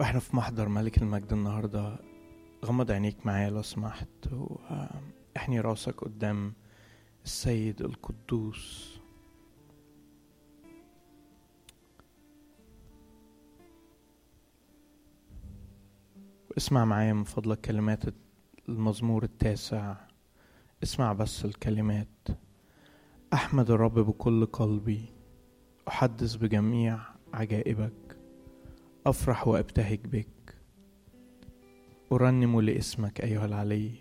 وإحنا في محضر ملك المجد النهارده غمض عينيك معايا لو سمحت واحني راسك قدام السيد القدوس. اسمع معايا من فضلك كلمات المزمور التاسع. اسمع بس الكلمات. أحمد الرب بكل قلبي أحدث بجميع عجائبك. أفرح وأبتهج بك. أرنم لاسمك أيها العلي.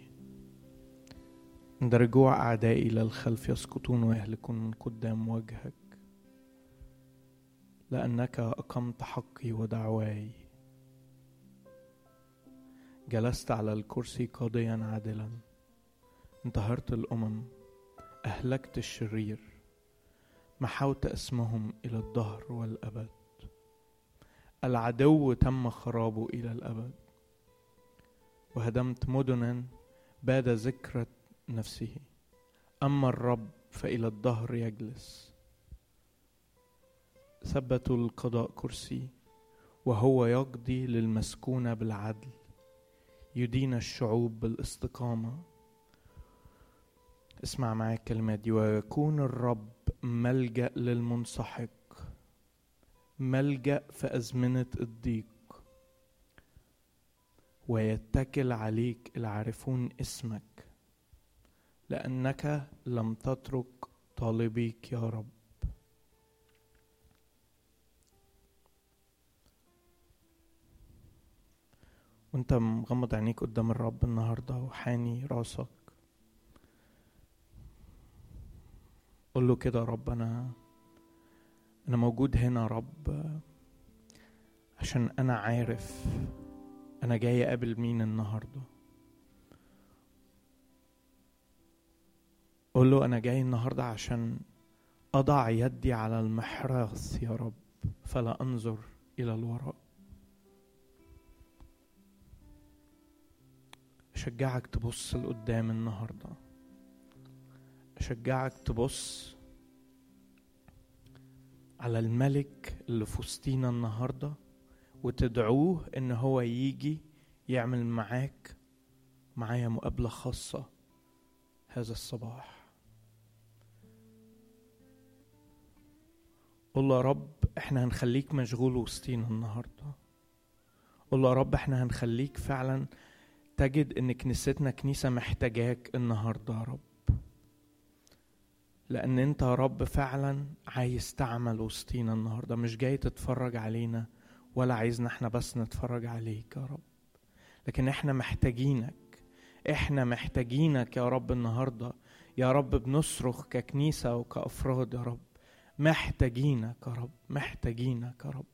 عند رجوع أعدائي إلى الخلف يسقطون ويهلكون من قدام وجهك. لأنك أقمت حقي ودعواي. جلست على الكرسي قاضيا عادلا. انتهرت الأمم. أهلكت الشرير. محوت اسمهم إلى الدهر والأبد. العدو تم خرابه إلى الأبد وهدمت مدنا باد ذكرى نفسه. أما الرب فإلى الدهر يجلس. ثبتوا القضاء كرسي وهو يقضي للمسكون بالعدل. يدين الشعوب بالاستقامة. اسمع معايا الكلمات دي ويكون الرب ملجأ للمنسحق. ملجأ في أزمنة الضيق. ويتكل عليك العارفون اسمك لأنك لم تترك طالبيك يا رب. وأنت مغمض عينيك قدام الرب النهارده وحاني راسك. قول له كده يا رب أنا أنا موجود هنا يا رب عشان أنا عارف أنا جاي أقابل مين النهارده. قول له أنا جاي النهارده عشان أضع يدي على المحراث يا رب فلا أنظر إلى الوراء. أشجعك تبص لقدام النهاردة. أشجعك تبص على الملك اللي في وسطينا النهاردة وتدعوه إن هو يجي يعمل معاك معايا مقابلة خاصة هذا الصباح. قول يا رب إحنا هنخليك مشغول وسطينا النهارده. قول يا رب إحنا هنخليك فعلا تجد إن كنيستنا كنيسة محتاجاك النهارده يا رب. لأن أنت يا رب فعلا عايز تعمل وسطينا النهارده. مش جاي تتفرج علينا ولا عايزنا إحنا بس نتفرج عليك يا رب. لكن إحنا محتاجينك. إحنا محتاجينك يا رب النهارده. يا رب بنصرخ ككنيسة وكأفراد يا رب. محتاجينك يا رب. محتاجينك يا رب.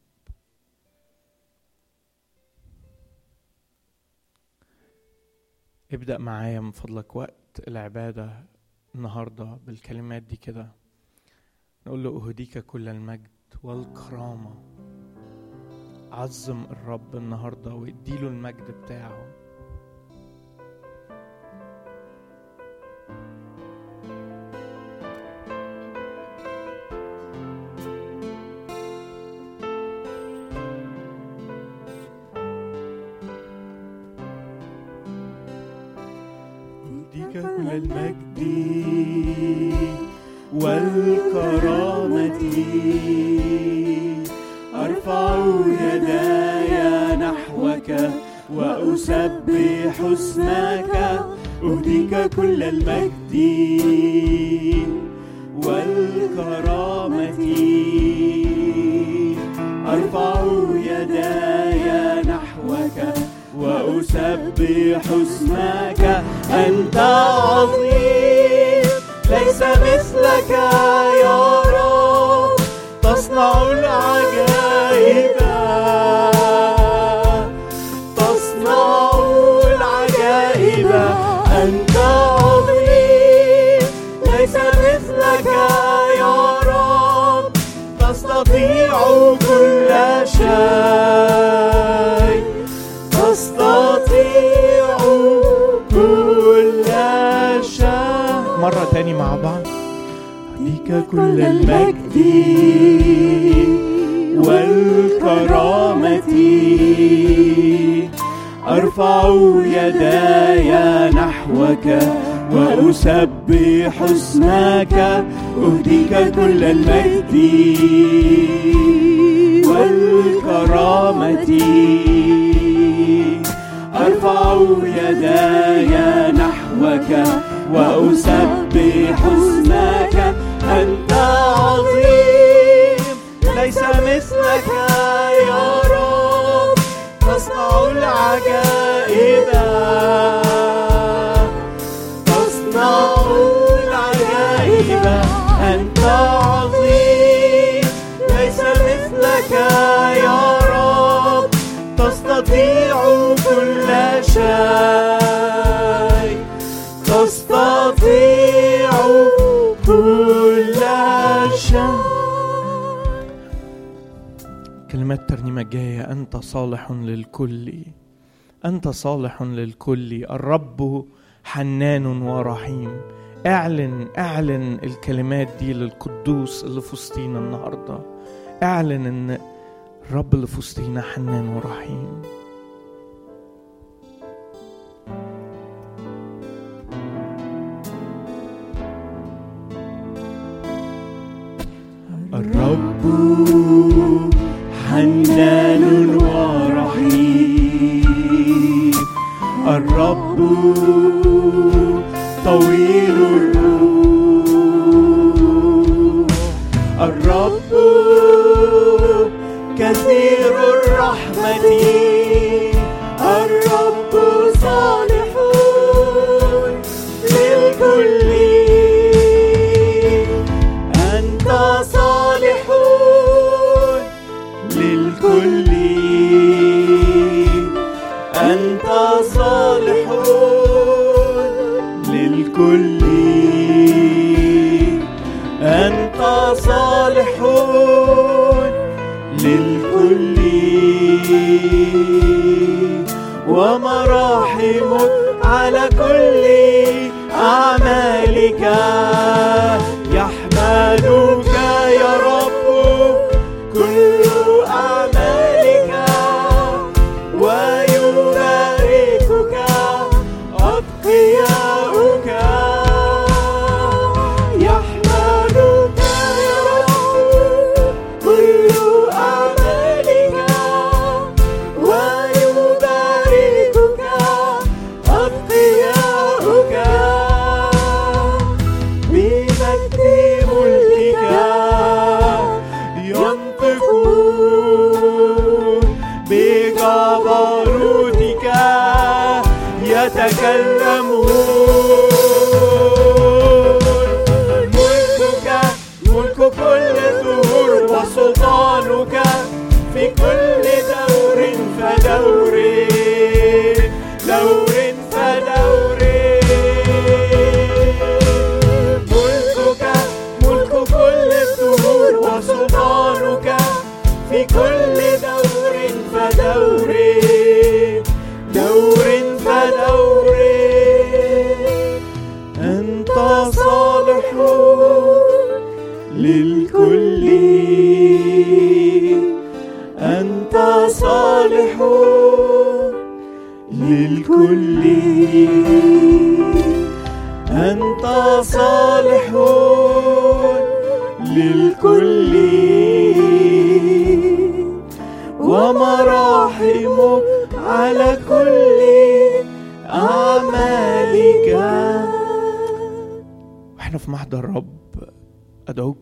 ابدأ معايا من فضلك. وقت العبادة النهاردة بالكلمات دي كده. نقول له أهديك كل المجد والكرامة. عظم الرب النهاردة واديله المجد بتاعه. والكرامة أرفع يداي نحوك وأسبح اسمك أهديك كل المجد والكرامة. أرفع يداي نحوك وأسبح اسمك أنت عظيم ليس مثلك يا رب تصنع العجائب كل المجد وال والكرامة. أرفع يداي نحوك وأسبح اسمك أهديك كل المجد والكرامة. أرفع يداي نحوك وأسبح اسمك عظيم ليس مثلك يا رب. تصنع العجائب كلمات الترنيمة الجاية أنت صالح للكل. أنت صالح للكل. الرب حنان ورحيم. اعلن اعلن الكلمات دي للقدوس اللي في وسطينا النهارده. اعلن إن الرب اللي في وسطينا حنان ورحيم.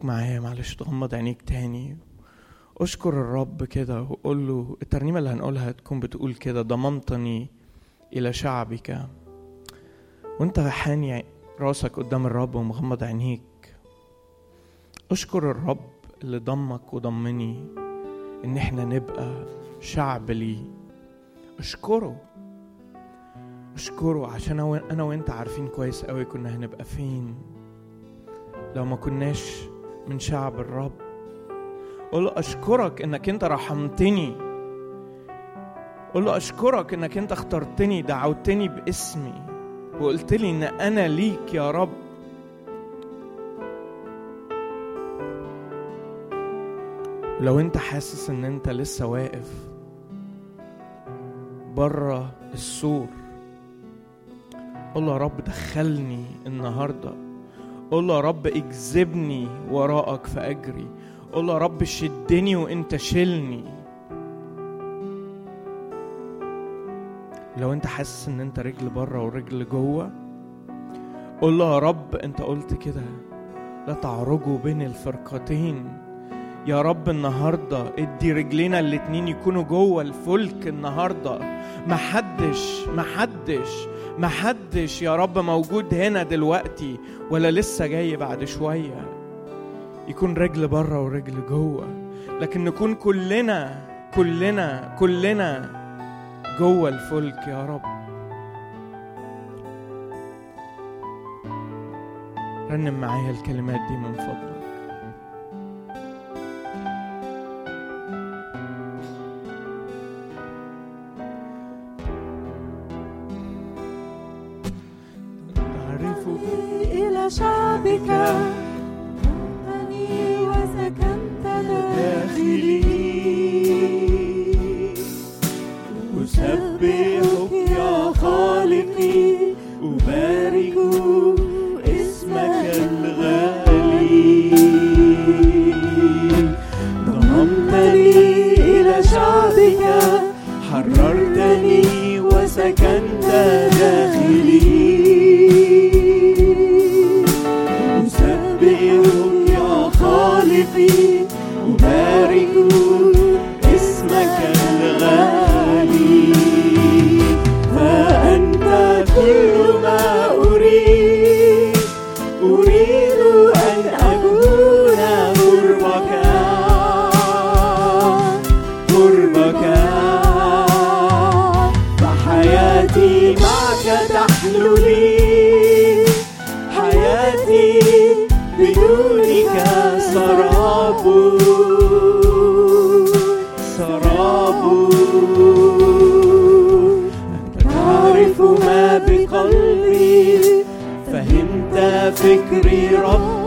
معايا معلش تغمض عينيك تاني. أشكر الرب كده وقول له الترنيمة اللي هنقولها تكون بتقول كده ضممتني إلى شعبك. وأنت حاني راسك قدام الرب ومغمض عينيك. أشكر الرب اللي ضمك وضمني إن إحنا نبقى شعب ليه. أشكره. أشكره عشان أنا وأنت عارفين كويس قوي كنا هنبقى فين. لو ما كناش من شعب الرب. قول له أشكرك إنك أنت رحمتني. قول له أشكرك إنك أنت اخترتني دعوتني باسمي. وقلت لي إن أنا ليك يا رب. لو أنت حاسس إن أنت لسه واقف بره السور قول له يا رب دخلني النهارده. قول له يا رب اجذبني وراءك فأجري. قول له يا رب شدني وانت شيلني لو أنت حاسس إن أنت رجل بره ورجل جوه قول له يا رب أنت قلت كده لا تعرجوا بين الفرقتين. يا رب النهارده ادي رجلينا الاتنين يكونوا جوه الفلك النهارده. محدش محدش محدش يا رب موجود هنا دلوقتي ولا لسه جاي بعد شوية. يكون رجل بره ورجل جوه لكن نكون كلنا كلنا كلنا جوه الفلك يا رب. رنم معايا الكلمات دي من فضلك. إلى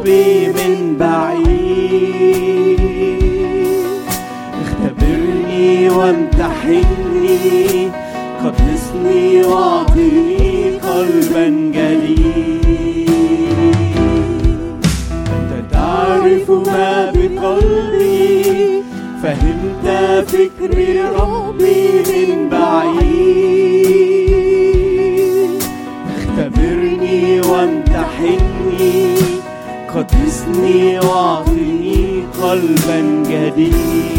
ربي من بعيد. اختبرني وامتحني قدسني واعطني قلبا جديد. أنت تعرف ما بقلبي فهمت فكري قدسني واعطني قلبا جديد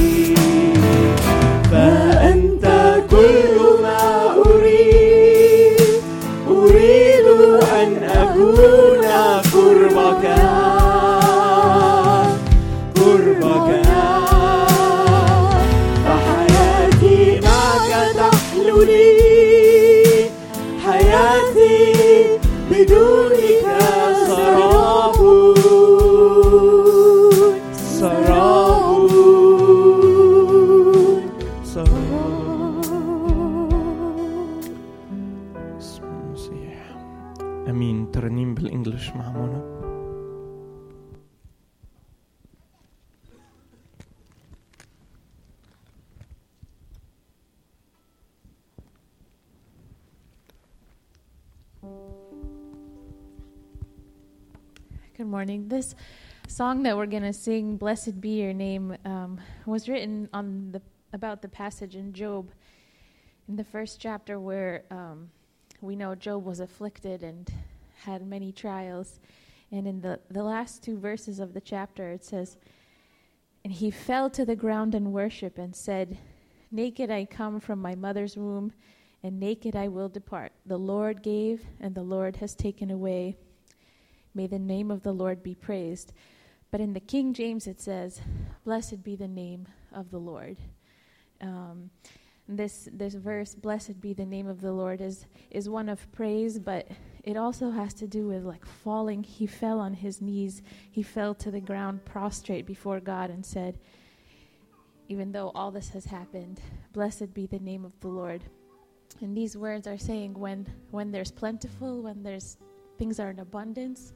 This song that we're going to sing, "Blessed Be Your Name," um, was written on the about the passage in Job, in the first chapter where um, we know Job was afflicted and had many trials, and in the the last two verses of the chapter it says, "And he fell to the ground and worship and said, Naked I come from my mother's womb, and naked I will depart. The Lord gave, and the Lord has taken away." May the name of the Lord be praised. But in the King James it says, Blessed be the name of the Lord. Um, this this verse, blessed be the name of the Lord, is is one of praise, but it also has to do with like falling. He fell on his knees. He fell to the ground prostrate before God and said, Even though all this has happened, blessed be the name of the Lord. And these words are saying when when there's plentiful, when there's things are in abundance,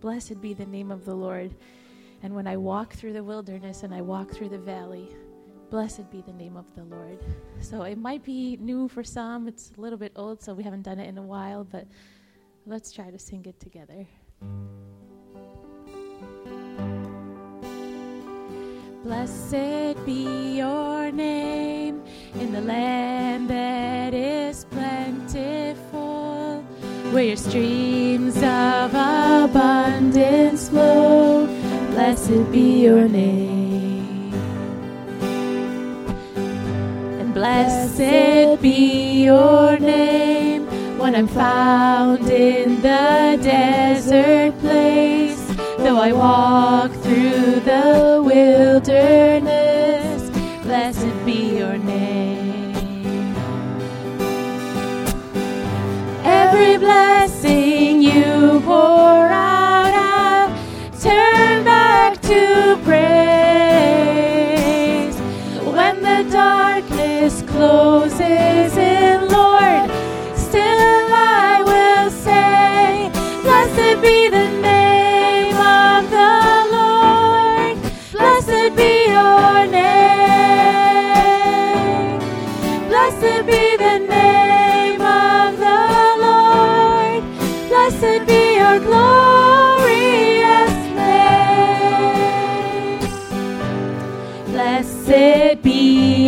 blessed be the name of the Lord. And when I walk through the wilderness and I walk through the valley, blessed be the name of the Lord. So it might be new for some, it's a little bit old, so we haven't done it in a while, but let's try to sing it together. Blessed be your name in the land that is plentiful, where your streams of abundance flow. Blessed be your name. And blessed be your name when I'm found in the desert place. Though I walk through the wilderness,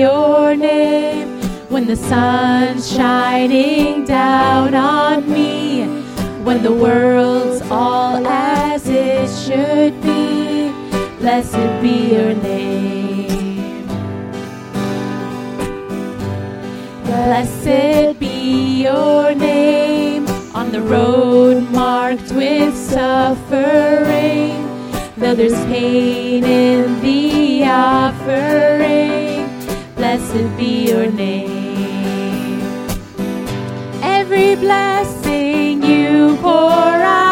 your name when the sun's shining down on me, when the world's all as it should be. Blessed be your name. Blessed be your name on the road marked with suffering. Though there's pain in the offering, blessed be your name. Every blessing you pour out,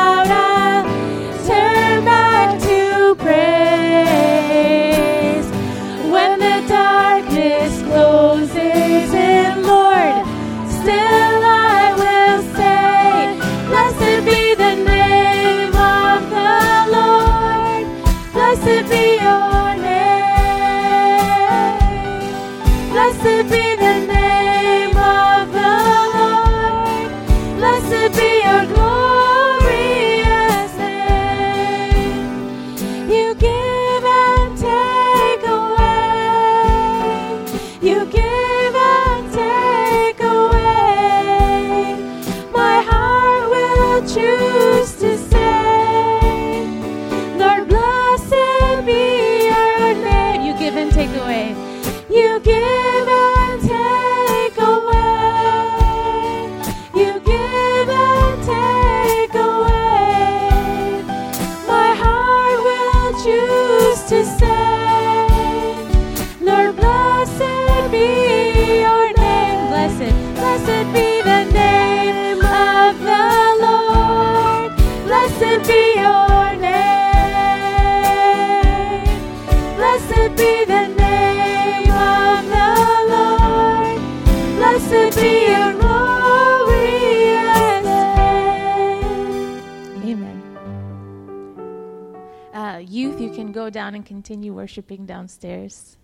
down and continue worshiping downstairs.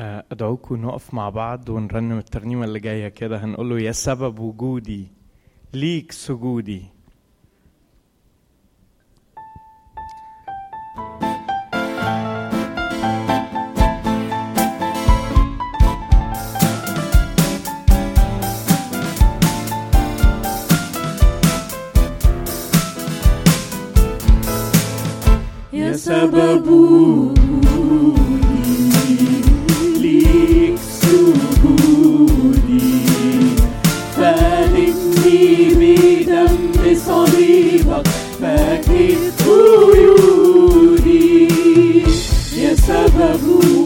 أدعوكم نقف مع بعض ونرنم الترنيمة اللي جاية كده. هنقول له يا سبب وجودي ليك سجودي. يا سبب يا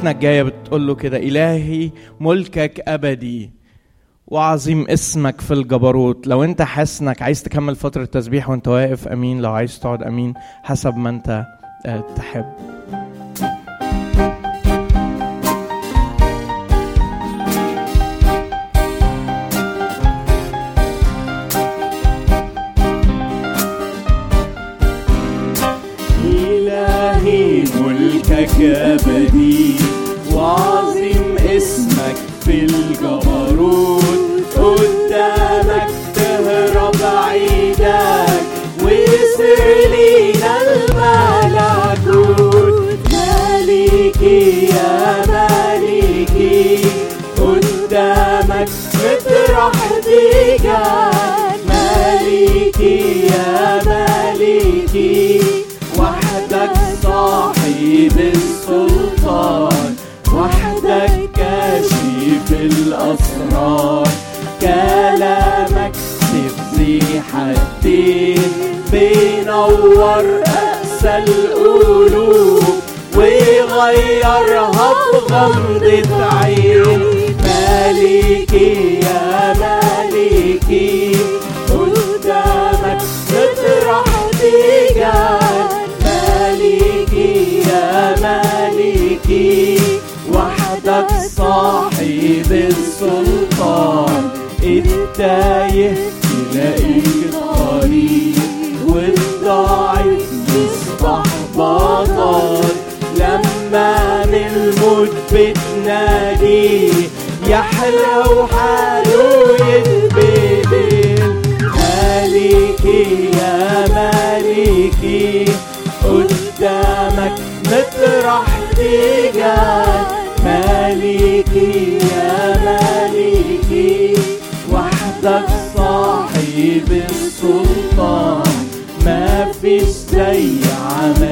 صلاتنا الجاية بتقول له كده إلهي ملكك أبدي وعظيم اسمك في الجبروت. لو أنت حاسس انك عايز تكمل فترة تسبيح وأنت واقف أمين. لو عايز تقعد أمين حسب ما أنت آه، تحب. نور رأس القلوب وغيرها بغمضة عين. مالكي يا مالكي قدامك تطرح رجال مالكي يا مالكي وحدك صاحب السلطان. التايه تلاقيك بتنادي يا حلو حاله يتبدل. مالكي يا مالكي قدامك مطرح تجعل مالكي يا مالكي وحدك صاحب السلطان. ما فيش زي عمل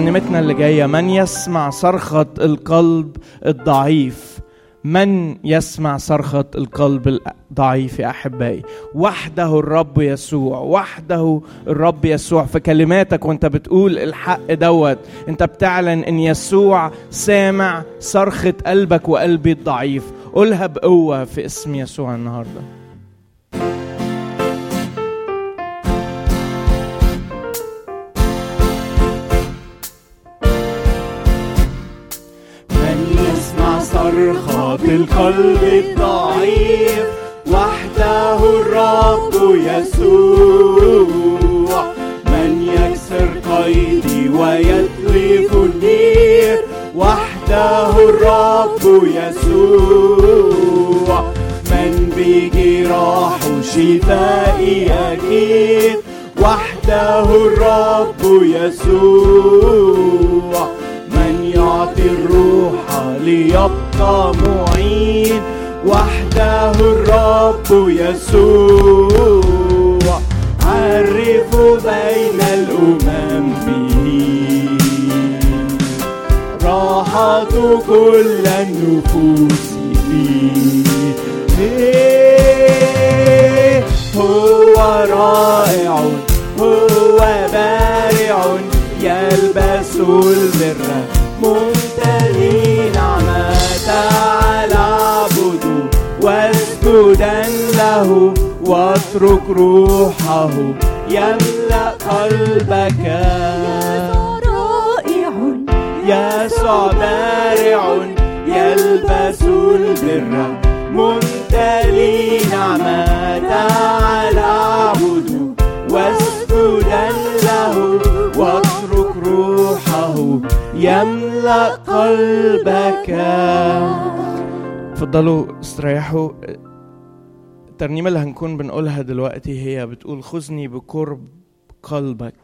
ترنيمتنا اللي جاية من يسمع صرخة القلب الضعيف؟ من يسمع صرخة القلب الضعيف يا أحبائي؟ وحده الرب يسوع وحده الرب يسوع. في كلماتك وانت بتقول الحق دوت انت بتعلن إن يسوع سامع صرخة قلبك وقلبي الضعيف. قولها بقوة في اسم يسوع النهارده. صرخة القلب الضعيف وحده الرب يسوع. من يكسر قيدي ويتلف النير وحده الرب يسوع. من بجراح شفائي أكيد وحده الرب يسوع. يعطي الروح ليبقى معين. وحده الرب يسوع. عرف بين الأمم. به راحة كل النفوس. فيه هو رائع هو بارع يلبس البر. ممتلي نعمة تعال اعبده واسجدا له واترك روحه يملأ قلبك. رائع يسوع بارع يلبس البر. ممتلي نعمة تعال يملأ قلبك. اتفضلوا استريحوا. الترنيمة اللي هنكون بنقولها دلوقتي هي بتقول خذني بقرب قلبك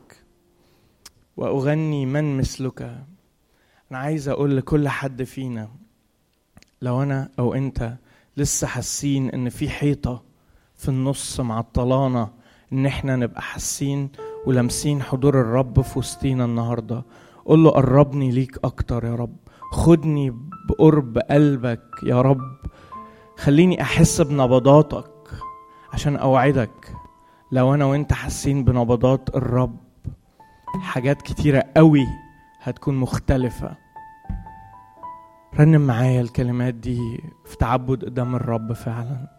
وأغني من مثلك. أنا عايز أقول لكل حد فينا لو أنا أو أنت لسه حاسين إن في حيطة في النص معطلانا إن إحنا نبقى حاسين ولامسين حضور الرب في وسطينا النهاردة قول له قربني ليك أكتر يا رب. خدني بقرب قلبك يا رب. خليني أحس بنبضاتك عشان أوعدك لو أنا وأنت حاسين بنبضات الرب حاجات كتيرة قوي هتكون مختلفة. رنم معايا الكلمات دي في تعبد قدام الرب فعلا.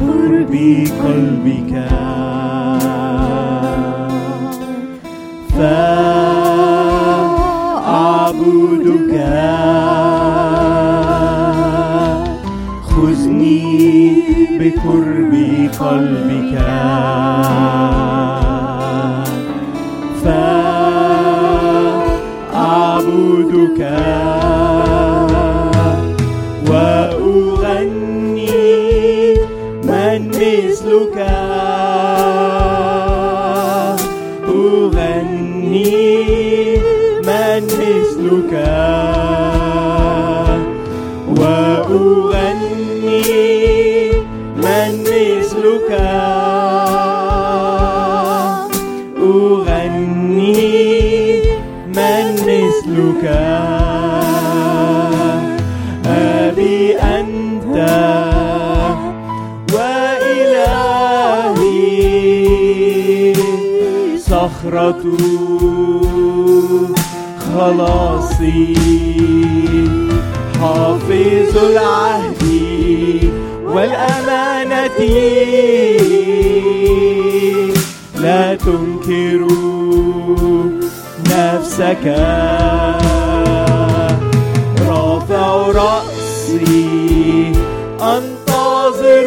قرب قلبك. فأعبدك. خذني بقرب قلبك. خلاصي حافظ العهد والأمانة لا تنكر نفسك رافع رأسي أنتظر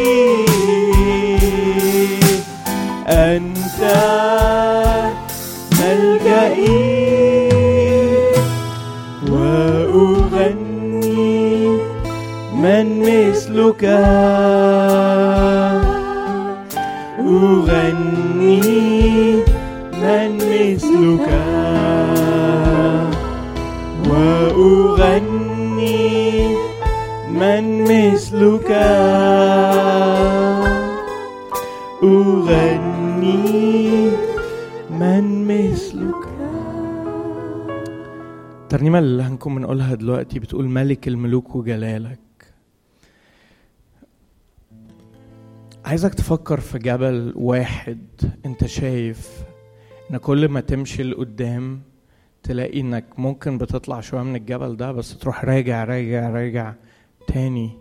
مثلك أغني من مثلك. وأغني من مثلك. أغني من مثلك. الترنيمة اللي هنكون بنقولها دلوقتي بتقول ملك الملوك وجلالك. عايزك تفكر في جبل واحد انت شايف ان كل ما تمشي لقدام تلاقي انك ممكن بتطلع شوية من الجبل ده بس تروح راجع راجع راجع تاني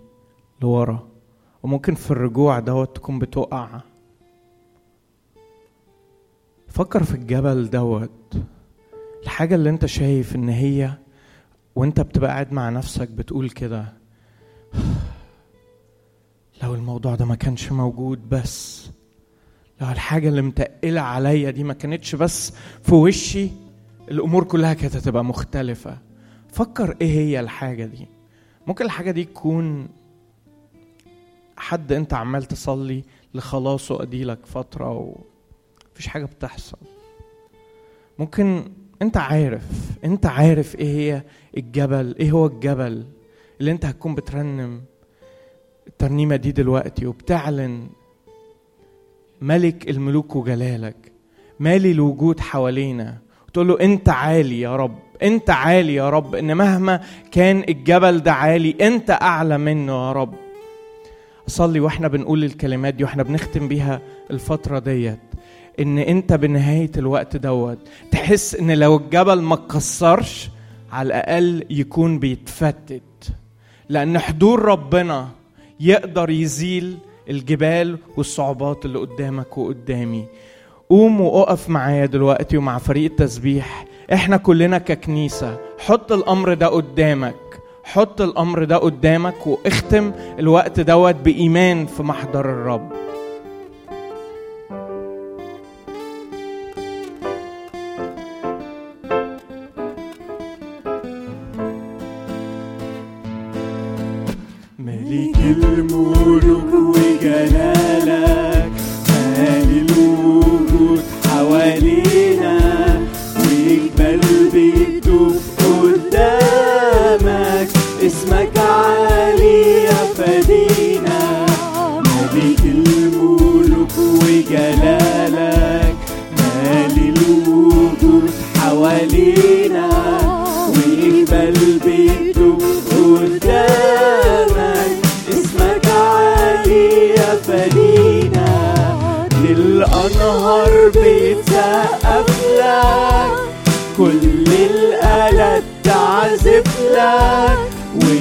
لورا. وممكن في الرجوع دوت تكون بتقع. فكر في الجبل دوت. الحاجة اللي انت شايف ان هي وانت بتبقى قاعد مع نفسك بتقول كده. لو الموضوع ده ما كانش موجود بس لو الحاجة اللي متقلة عليا دي ما كانتش بس في وشي الأمور كلها كانت هتبقى مختلفة. فكر إيه هي الحاجة دي؟ ممكن الحاجة دي تكون حد أنت عمال تصلي لخلاصه أديلك فترة ومفيش حاجة بتحصل. ممكن أنت عارف أنت عارف إيه هي الجبل إيه هو الجبل اللي أنت هتكون بترنم. الترنيمة دي دلوقتي وبتعلن ملك الملوك وجلالك مالي الوجود حوالينا. وتقول له أنت عالي يا رب أنت عالي يا رب إن مهما كان الجبل ده عالي أنت أعلى منه يا رب. أصلي وإحنا بنقول الكلمات دي وإحنا بنختم بيها الفترة ديت إن أنت بنهاية الوقت دوت تحس إن لو الجبل ما اتكسرش على الأقل يكون بيتفتت. لأن حضور ربنا يقدر يزيل الجبال والصعوبات اللي قدامك وقدامي. قوم وقف معايا دلوقتي ومع فريق التسبيح. إحنا كلنا ككنيسة حط الأمر ده قدامك. حط الأمر ده قدامك واختم الوقت دوت بإيمان في محضر الرب.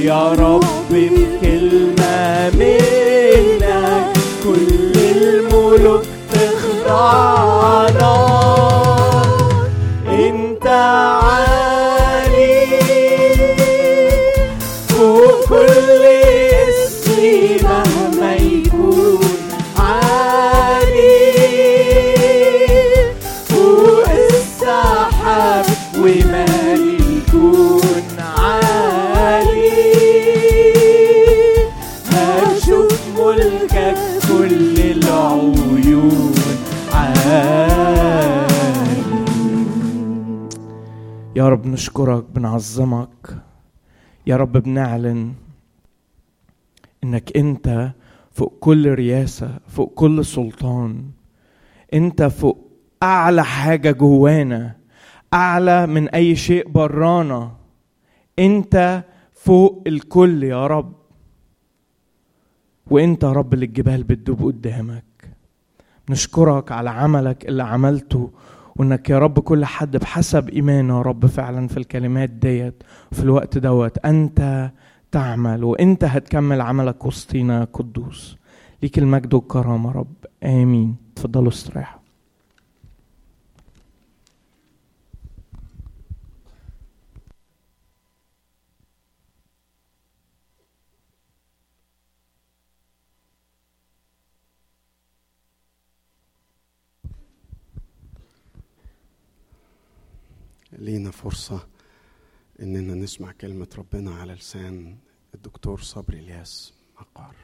ويا رب بنعظمك يا رب بنعلن إنك أنت فوق كل رياسة فوق كل سلطان. أنت فوق أعلى حاجة جوانا أعلى من أي شيء برانا. أنت فوق الكل يا رب. وأنت يا رب اللي الجبال بتدوب قدامك. نشكرك على عملك اللي عملته وإنك يا رب كل حد بحسب إيمانه يا رب فعلا في الكلمات ديت في الوقت دوت. أنت تعمل وأنت هتكمل عملك وسطينا قدوس ليك المجد والكرامة رب. آمين. تفضلوا استريحوا. لينا فرصة إننا نسمع كلمة ربنا على لسان الدكتور صبري الياس مقار.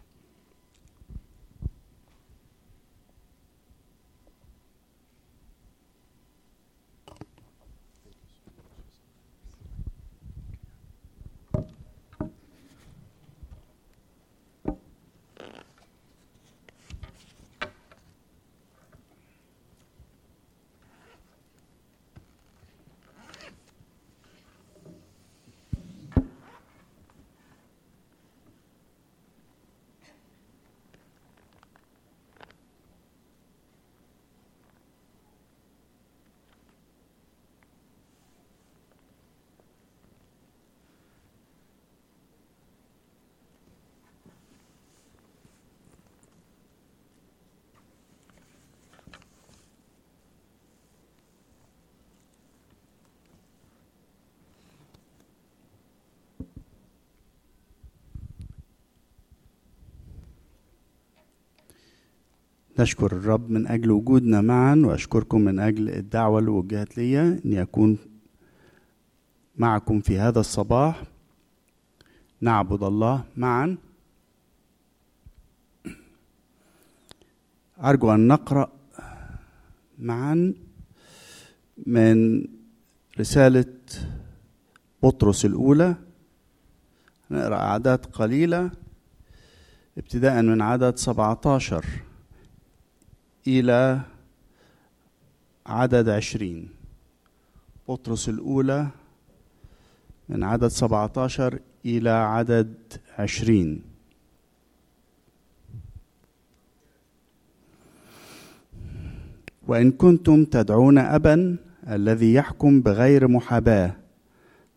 نشكر الرب من أجل وجودنا معا وأشكركم من أجل الدعوة اللي وجهت لي أني أكون معكم في هذا الصباح. نعبد الله معا. أرجو أن نقرأ معا من رسالة بطرس الأولى. نقرأ أعداد قليلة ابتداء من عدد 17 إلى عدد عشرين. بطرس الأولى من عدد 17 إلى عدد عشرين. وإن كنتم تدعون أبا الذي يحكم بغير محاباة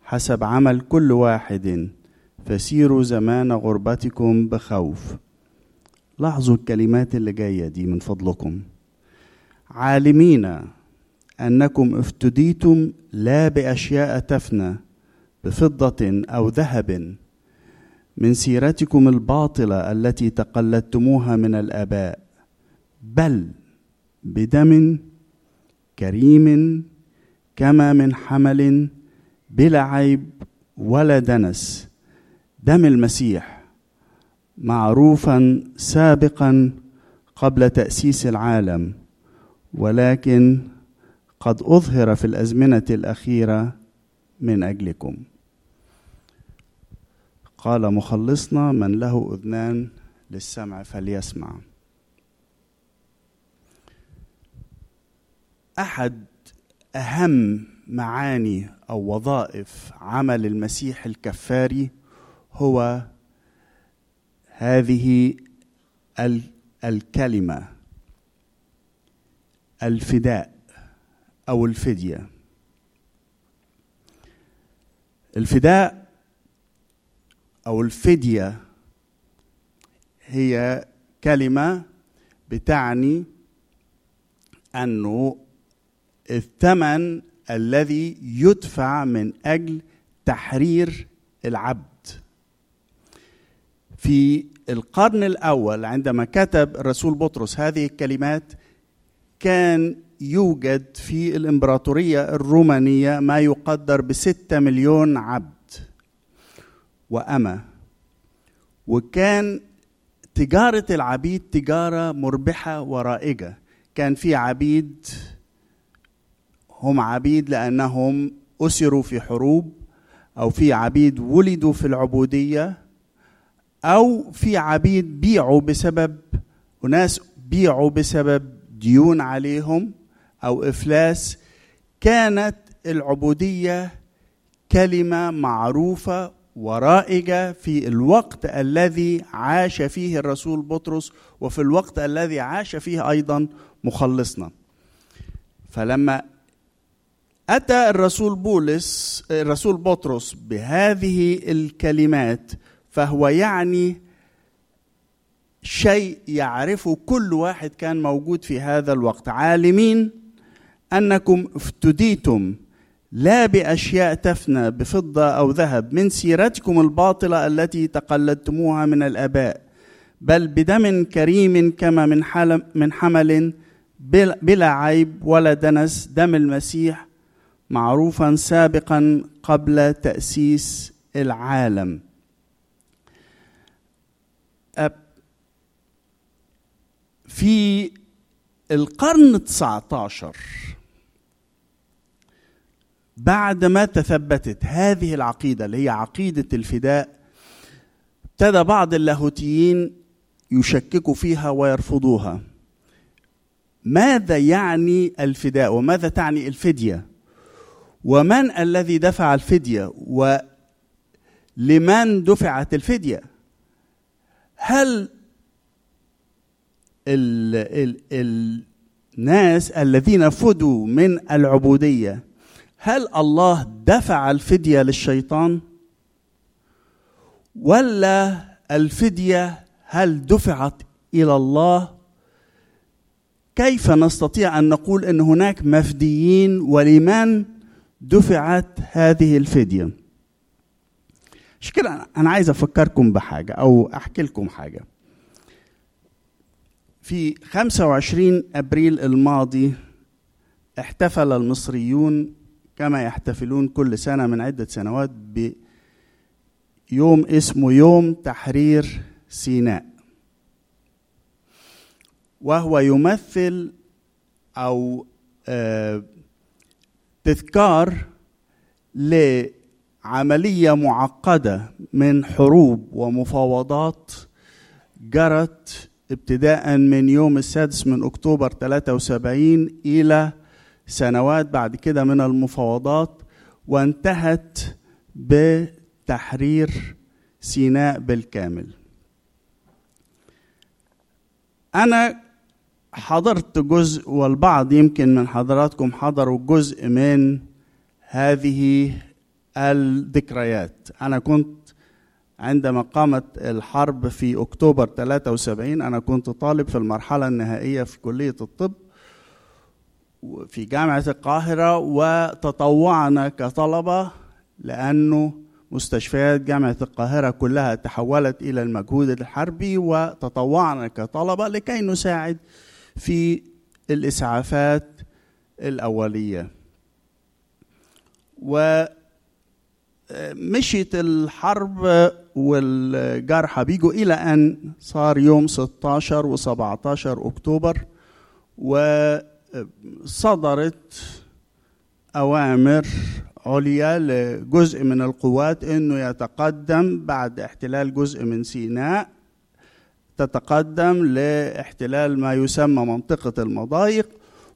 حسب عمل كل واحد فسيروا زمان غربتكم بخوف. لاحظوا الكلمات اللي جاية دي من فضلكم. عالمين أنكم افتديتم لا بأشياء تفنى بفضة أو ذهب من سيرتكم الباطلة التي تقلدتموها من الآباء بل بدم كريم كما من حمل بلا عيب ولا دنس دم المسيح. معروفا سابقا قبل تأسيس العالم ولكن قد أظهر في الأزمنة الأخيرة من أجلكم. قال مخلصنا من له أذنان للسمع فليسمع. أحد أهم معاني أو وظائف عمل المسيح الكفاري هو هذه الكلمة الفداء أو الفدية. الفداء أو الفدية هي كلمة بتعني أنه الثمن الذي يدفع من أجل تحرير العبد. في القرن الأول عندما كتب الرسول بطرس هذه الكلمات كان يوجد في الإمبراطورية الرومانية ما يقدر بستة مليون عبد وأمة. وكان تجارة العبيد تجارة مربحة ورائجة. كان في عبيد هم عبيد لأنهم أسروا في حروب أو في عبيد ولدوا في العبودية. أو في عبيد بيعوا بسبب وناس بيعوا بسبب ديون عليهم أو إفلاس كانت العبودية كلمة معروفة ورائجة في الوقت الذي عاش فيه الرسول بطرس وفي الوقت الذي عاش فيه أيضا مخلصنا. فلما أتى الرسول بولس الرسول بطرس بهذه الكلمات فهو يعني شيء يعرفه كل واحد كان موجود في هذا الوقت. عالمين أنكم افتديتم لا بأشياء تفنى بفضة أو ذهب من سيرتكم الباطلة التي تقلدتموها من الآباء بل بدم كريم كما من حلم من حمل بلا عيب ولا دنس دم المسيح معروفا سابقا قبل تأسيس العالم. أب- في القرن 19 بعدما تثبتت هذه العقيدة اللي هي عقيدة الفداء ابتدى بعض اللاهوتيين يشككوا فيها ويرفضوها. ماذا يعني الفداء؟ وماذا تعني الفدية؟ ومن الذي دفع الفدية؟ ولمن دفعت الفدية؟ هل ال ال الناس الذين فدوا من العبودية هل الله دفع الفدية للشيطان؟ ولا الفدية هل دفعت إلى الله؟ كيف نستطيع أن نقول إن هناك مفديين ولمن دفعت هذه الفدية؟ مش كده أنا عايز أفكركم بحاجة أو أحكي لكم حاجة. في 25 أبريل الماضي احتفل المصريون كما يحتفلون كل سنة من عدة سنوات بيوم اسمه يوم تحرير سيناء. وهو يمثل أو آه، تذكار لعمليه معقدة من حروب ومفاوضات جرت ابتداء من يوم السادس من أكتوبر 73 إلى سنوات بعد كده من المفاوضات وانتهت بتحرير سيناء بالكامل. أنا حضرت جزء والبعض يمكن من حضراتكم حضروا جزء من هذه الذكريات. أنا كنت عندما قامت الحرب في أكتوبر 73 أنا كنت طالب في المرحلة النهائية في كلية الطب في جامعة القاهرة وتطوعنا كطلبة لأنه مستشفيات جامعة القاهرة كلها تحولت إلى المجهود الحربي وتطوعنا كطلبة لكي نساعد في الإسعافات الأولية. ومشيت الحرب والجرحى بيجوا إلى أن صار يوم 16 و17 أكتوبر وصدرت أوامر عليا لجزء من القوات إنه يتقدم بعد احتلال جزء من سيناء تتقدم لاحتلال ما يسمى منطقة المضايق.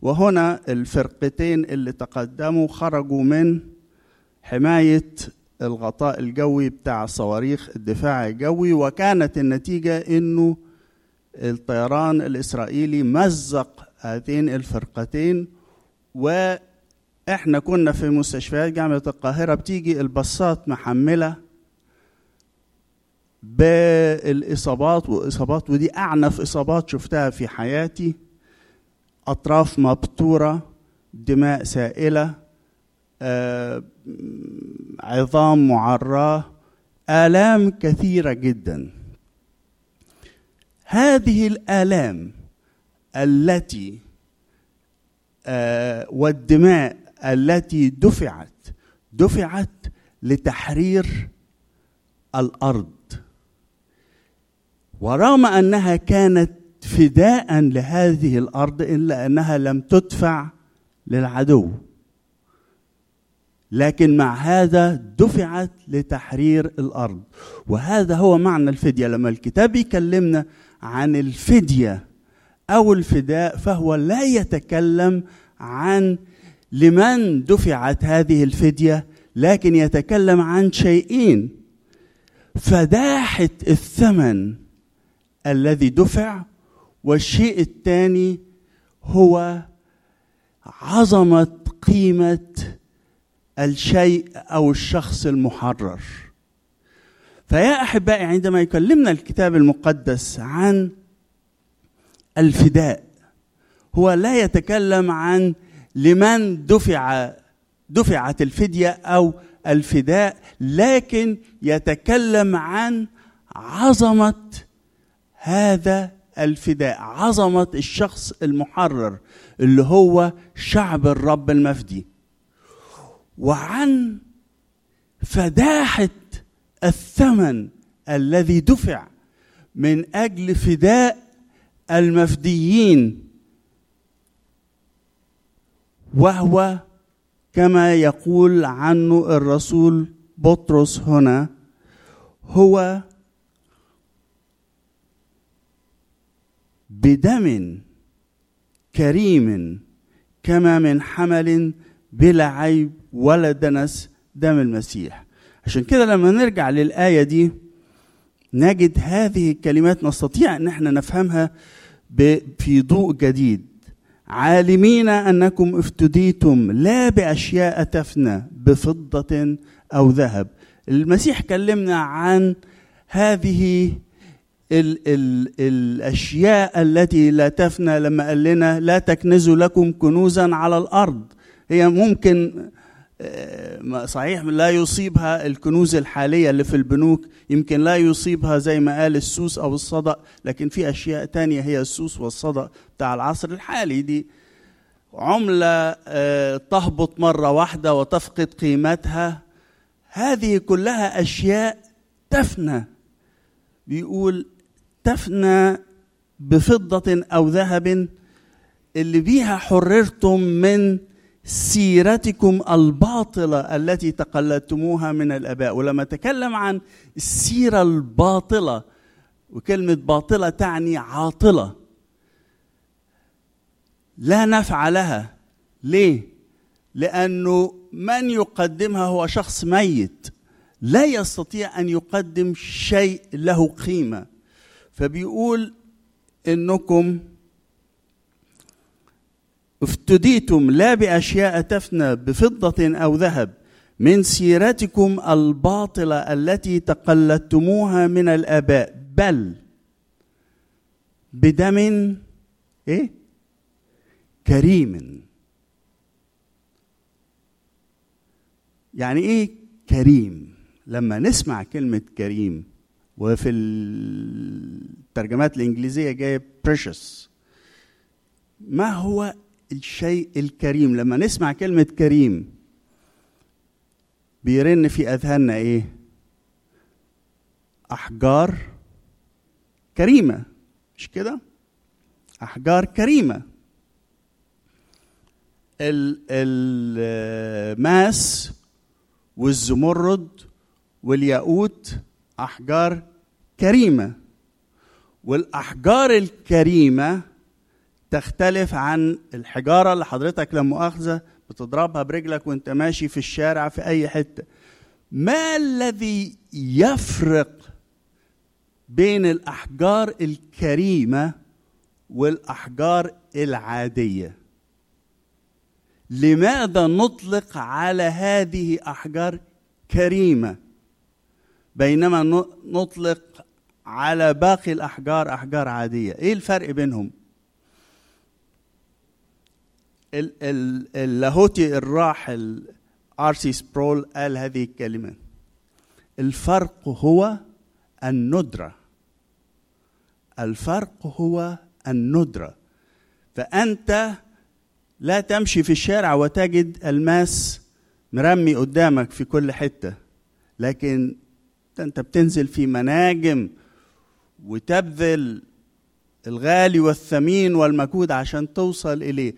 وهنا الفرقتين اللي تقدموا خرجوا من حماية الغطاء الجوي بتاع الصواريخ الدفاع الجوي وكانت النتيجة إنه الطيران الإسرائيلي مزق هاتين الفرقتين وإحنا كنا في مستشفيات جامعة القاهرة بتيجي الباصات محملة بالإصابات وإصابات ودي أعنف إصابات شفتها في حياتي أطراف مبتورة دماء سائلة آه، عظام معراه آلام كثيرة جدا. هذه الآلام التي آه، والدماء التي دفعت دفعت لتحرير الأرض. ورغم أنها كانت فداء لهذه الأرض إلا أنها لم تدفع للعدو. لكن مع هذا دفعت لتحرير الأرض. وهذا هو معنى الفدية. لما الكتاب يكلمنا عن الفدية أو الفداء فهو لا يتكلم عن لمن دفعت هذه الفدية لكن يتكلم عن شيئين. فداحه الثمن الذي دفع والشيء الثاني هو عظمة قيمة الشيء أو الشخص المحرر. فيا أحبائي عندما يكلمنا الكتاب المقدس عن الفداء هو لا يتكلم عن لمن دفع دفعت الفدية أو الفداء لكن يتكلم عن عظمة هذا الفداء عظمة الشخص المحرر اللي هو شعب الرب المفدي. وعن فداحة الثمن الذي دفع من أجل فداء المفديين. وهو كما يقول عنه الرسول بطرس هنا هو بدم كريم كما من حمل بلا عيب ولا دنس دم المسيح. عشان كده لما نرجع للآية دي نجد هذه الكلمات نستطيع أن إحنا نفهمها في ضوء جديد. عالمين أنكم افتديتم لا بأشياء تفنى بفضة أو ذهب. المسيح كلمنا عن هذه ال ال الأشياء التي لا تفنى لما قال لنا لا تكنزوا لكم كنوزا على الأرض. هي ممكن صحيح لا يصيبها الكنوز الحالية اللي في البنوك يمكن لا يصيبها زي ما قال السوس أو الصدأ لكن في أشياء تانية هي السوس والصدأ بتاع العصر الحالي دي. عملة آه، تهبط مرة واحدة وتفقد قيمتها هذه كلها أشياء تفنى. بيقول تفنى بفضة أو ذهب اللي بيها حررتم من سيرتكم الباطلة التي تقلدتموها من الآباء. ولما تكلم عن السيرة الباطلة وكلمة باطلة تعني عاطلة. لا نفع لها. ليه؟ لأنه من يقدمها هو شخص ميت. لا يستطيع أن يقدم شيء له قيمة. فبيقول إنكم افتديتم لا بأشياء تفنى بفضة أو ذهب من سيرتكم الباطله التي تقلدتموها من الآباء بل بدم إيه؟ كريم. يعني إيه كريم؟ لما نسمع كلمة كريم وفي الترجمات الإنجليزية جاية precious ما هو الشيء الكريم لما نسمع كلمة كريم بيرن في أذهاننا إيه؟ أحجار كريمة مش كده؟ أحجار كريمة ال- الماس والزمرد والياقوت أحجار كريمة والأحجار الكريمة تختلف عن الحجارة اللي حضرتك لما مؤاخذة بتضربها برجلك وانت ماشي في الشارع في أي حتة. ما الذي يفرق بين الأحجار الكريمة والأحجار العادية؟ لماذا نطلق على هذه أحجار كريمة بينما نطلق على باقي الأحجار أحجار عادية؟ إيه الفرق بينهم؟ ال- ال- اللاهوتي الراحل آرسي سبرول قال هذه الكلمة. الفرق هو الندرة. الفرق هو الندرة. فأنت لا تمشي في الشارع وتجد الماس مرمي قدامك في كل حتة. لكن أنت بتنزل في مناجم وتبذل الغالي والثمين والمجهود عشان توصل إليه.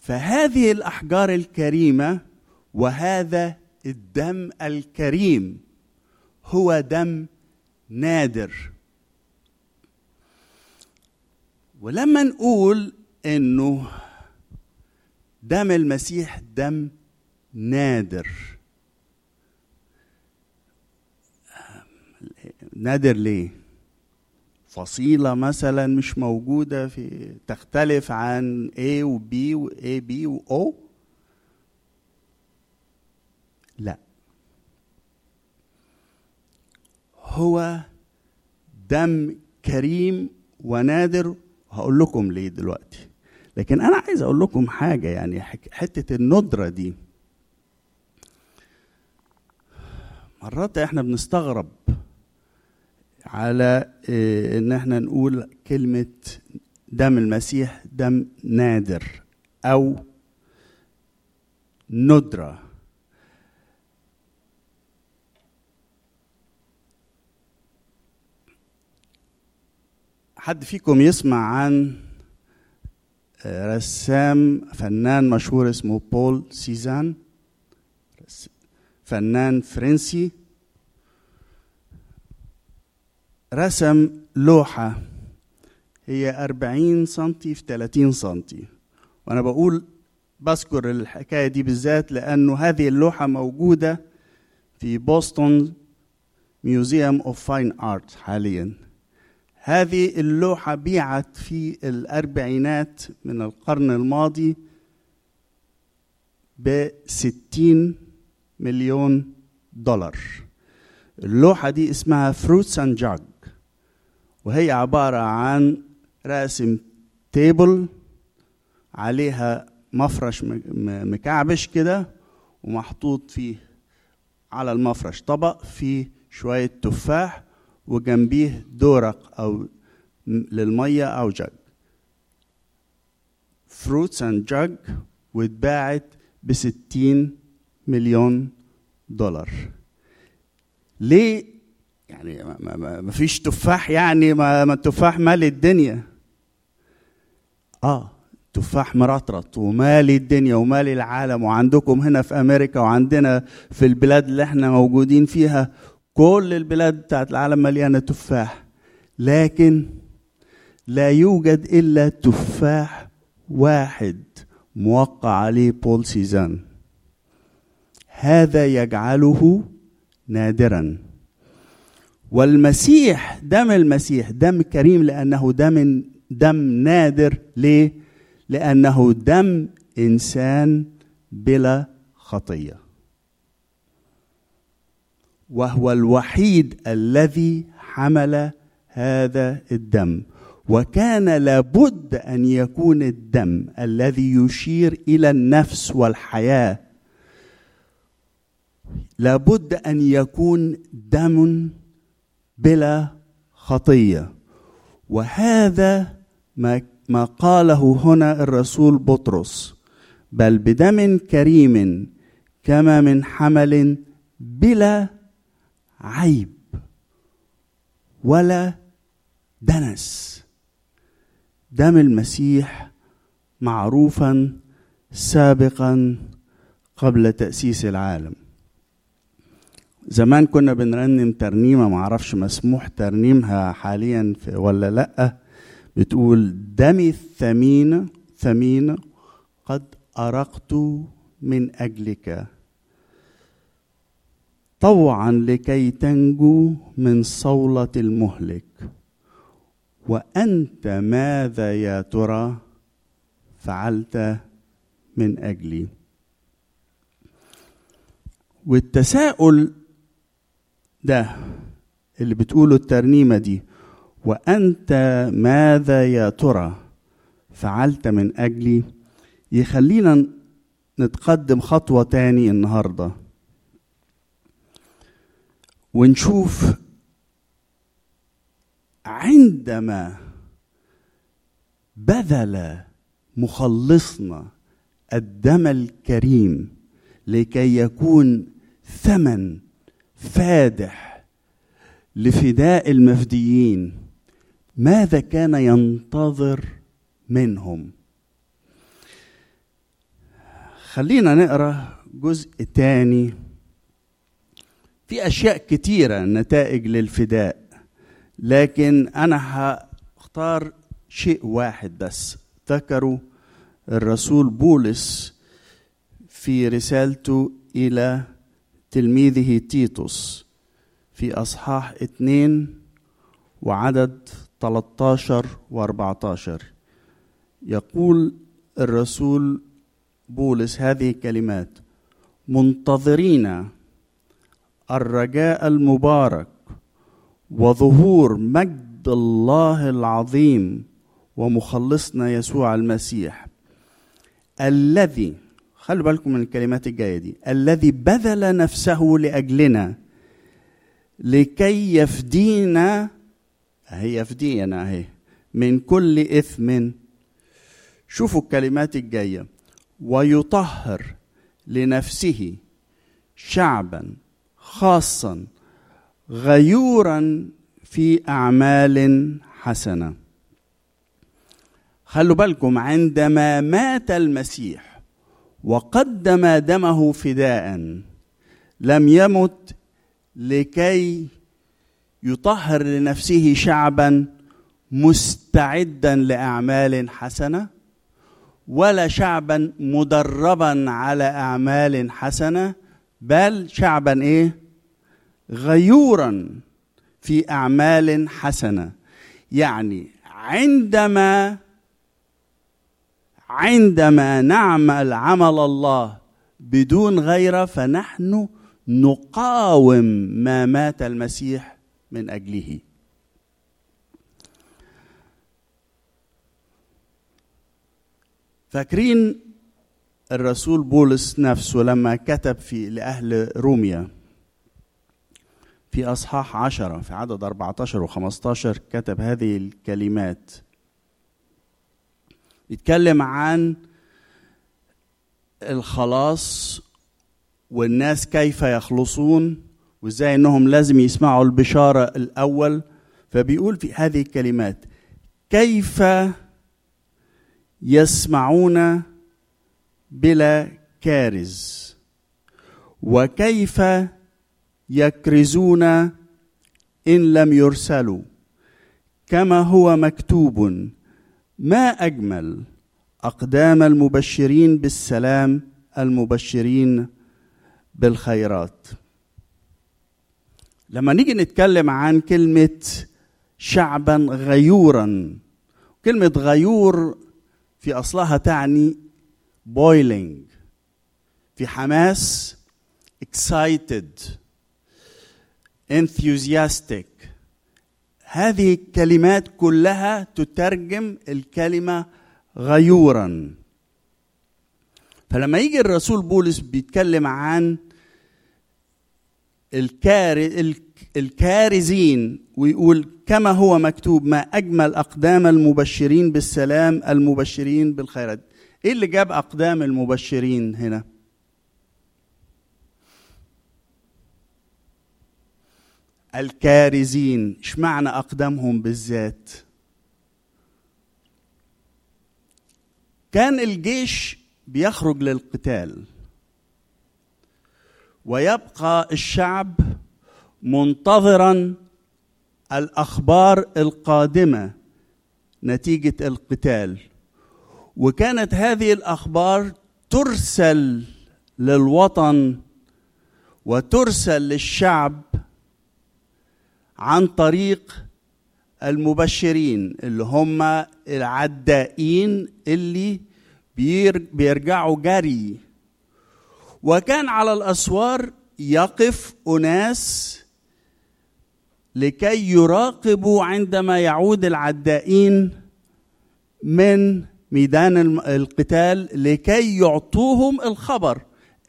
فهذه الأحجار الكريمة وهذا الدم الكريم هو دم نادر. ولما نقول إنه دم المسيح دم نادر. نادر ليه؟ فصيلة مثلا مش موجودة في تختلف عن A و B و A B و O لا. هو دم كريم ونادر هقول لكم ليه دلوقتي. لكن أنا عايز أقول لكم حاجة يعني حتة الندرة دي. مرات إحنا بنستغرب على آه، إن إحنا نقول كلمة دم المسيح دم نادر أو ندرة. حد فيكم يسمع عن آه، رسام فنان مشهور اسمه بول سيزان؟ فنان فرنسي. رسم لوحة. هي 40 سنتي في 30 سنتي. وأنا بقول بذكر الحكاية دي بالذات لأنه هذه اللوحة موجودة في Boston Museum of Fine Art حاليا. هذه اللوحة بيعت في الأربعينات من القرن الماضي بستين مليون دولار. اللوحة دي اسمها Fruits and Jug وهي عبارة عن راسم table عليها مفرش مكعبش كده ومحطوط فيه على المفرش طبق فيه شوية تفاح وجنبيه دورق أو للمية أو jug. Fruits and Jug واتباعت بستين مليون دولار. ليه يعني ما, ما, ما فيش تفاح يعني ما, ما التفاح مال الدنيا. آه تفاح مرطرط ومالي الدنيا ومالي العالم وعندكم هنا في أمريكا وعندنا في البلاد اللي إحنا موجودين فيها كل البلاد بتاعت العالم مليانة تفاح. لكن لا يوجد إلا تفاح واحد موقع عليه بول سيزان. هذا يجعله نادرا. والمسيح دم المسيح دم كريم لأنه دم دم نادر. ليه؟ لأنه دم إنسان بلا خطية. وهو الوحيد الذي حمل هذا الدم. وكان لابد أن يكون الدم الذي يشير إلى النفس والحياة. لابد أن يكون دم بلا خطية. وهذا ما ما قاله هنا الرسول بطرس. بل بدم كريم كما من حمل بلا عيب ولا دنس. دم المسيح معروفا سابقا قبل تأسيس العالم. زمان كنا بنرنم ترنيمة معرفش مسموح ترنيمها حاليا ولا لأ. بتقول دمي الثمين ثمين قد أرقت من أجلك. طوعا لكي تنجو من صولة المهلك. وأنت ماذا يا ترى؟ فعلت من أجلي. والتساؤل ده اللي بتقوله الترنيمة دي. وأنت ماذا يا ترى؟ فعلت من أجلي. يخلينا نتقدم خطوة تاني النهارده. ونشوف عندما بذل مخلصنا الدم الكريم لكي يكون ثمن فادح لفداء المفديين ماذا كان ينتظر منهم؟ خلينا نقرأ جزء تاني. في أشياء كتيرة نتائج للفداء لكن أنا هختار شيء واحد بس. ذكروا الرسول بولس في رسالته إلى تلميذه تيتوس في أصحاح اتنين وعدد 13 و14 يقول الرسول بولس هذه الكلمات منتظرين الرجاء المبارك وظهور مجد الله العظيم ومخلصنا يسوع المسيح الذي خلوا بالكم من الكلمات الجاية دي. الذي بذل نفسه لأجلنا لكي يفدينا هي يفدينا أهي من كل إثم. شوفوا الكلمات الجاية. ويطهر لنفسه شعبا خاصا غيورا في أعمال حسنة. خلوا بالكم عندما مات المسيح وقدم دمه فداء لم يمت لكي يطهر لنفسه شعبا مستعدا لأعمال حسنة ولا شعبا مدربا على أعمال حسنة بل شعبا إيه؟ غيورا في أعمال حسنة. يعني عندما عندما نعمل عمل الله بدون غيره فنحن نقاوم ما مات المسيح من أجله. فاكرين الرسول بولس نفسه لما كتب في لأهل روميا في أصحاح عشرة في عدد 14 و15 كتب هذه الكلمات. يتكلم عن الخلاص والناس كيف يخلصون وإزاي إنهم لازم يسمعوا البشارة الأول. فبيقول في هذه الكلمات كيف يسمعون بلا كارز؟ وكيف يكرزون إن لم يرسلوا؟ كما هو مكتوب ما أجمل أقدام المبشرين بالسلام المبشرين بالخيرات؟ لما نيجي نتكلم عن كلمة شعبا غيورا كلمة غيور في أصلها تعني boiling في حماس excited enthusiastic هذه الكلمات كلها تترجم الكلمة غيورا. فلما يجي الرسول بولس بيتكلم عن الكار... الكارزين ويقول كما هو مكتوب ما أجمل أقدام المبشرين بالسلام المبشرين بالخيرات. إيه اللي جاب أقدام المبشرين هنا؟ الكارزين. اشمعنى اقدامهم بالذات؟ كان الجيش بيخرج للقتال ويبقى الشعب منتظرا الأخبار القادمة نتيجة القتال. وكانت هذه الأخبار ترسل للوطن وترسل للشعب عن طريق المبشرين اللي هم العدائين اللي بيرجعوا جري. وكان على الأسوار يقف أناس لكي يراقبوا عندما يعود العدائين من ميدان القتال لكي يعطوهم الخبر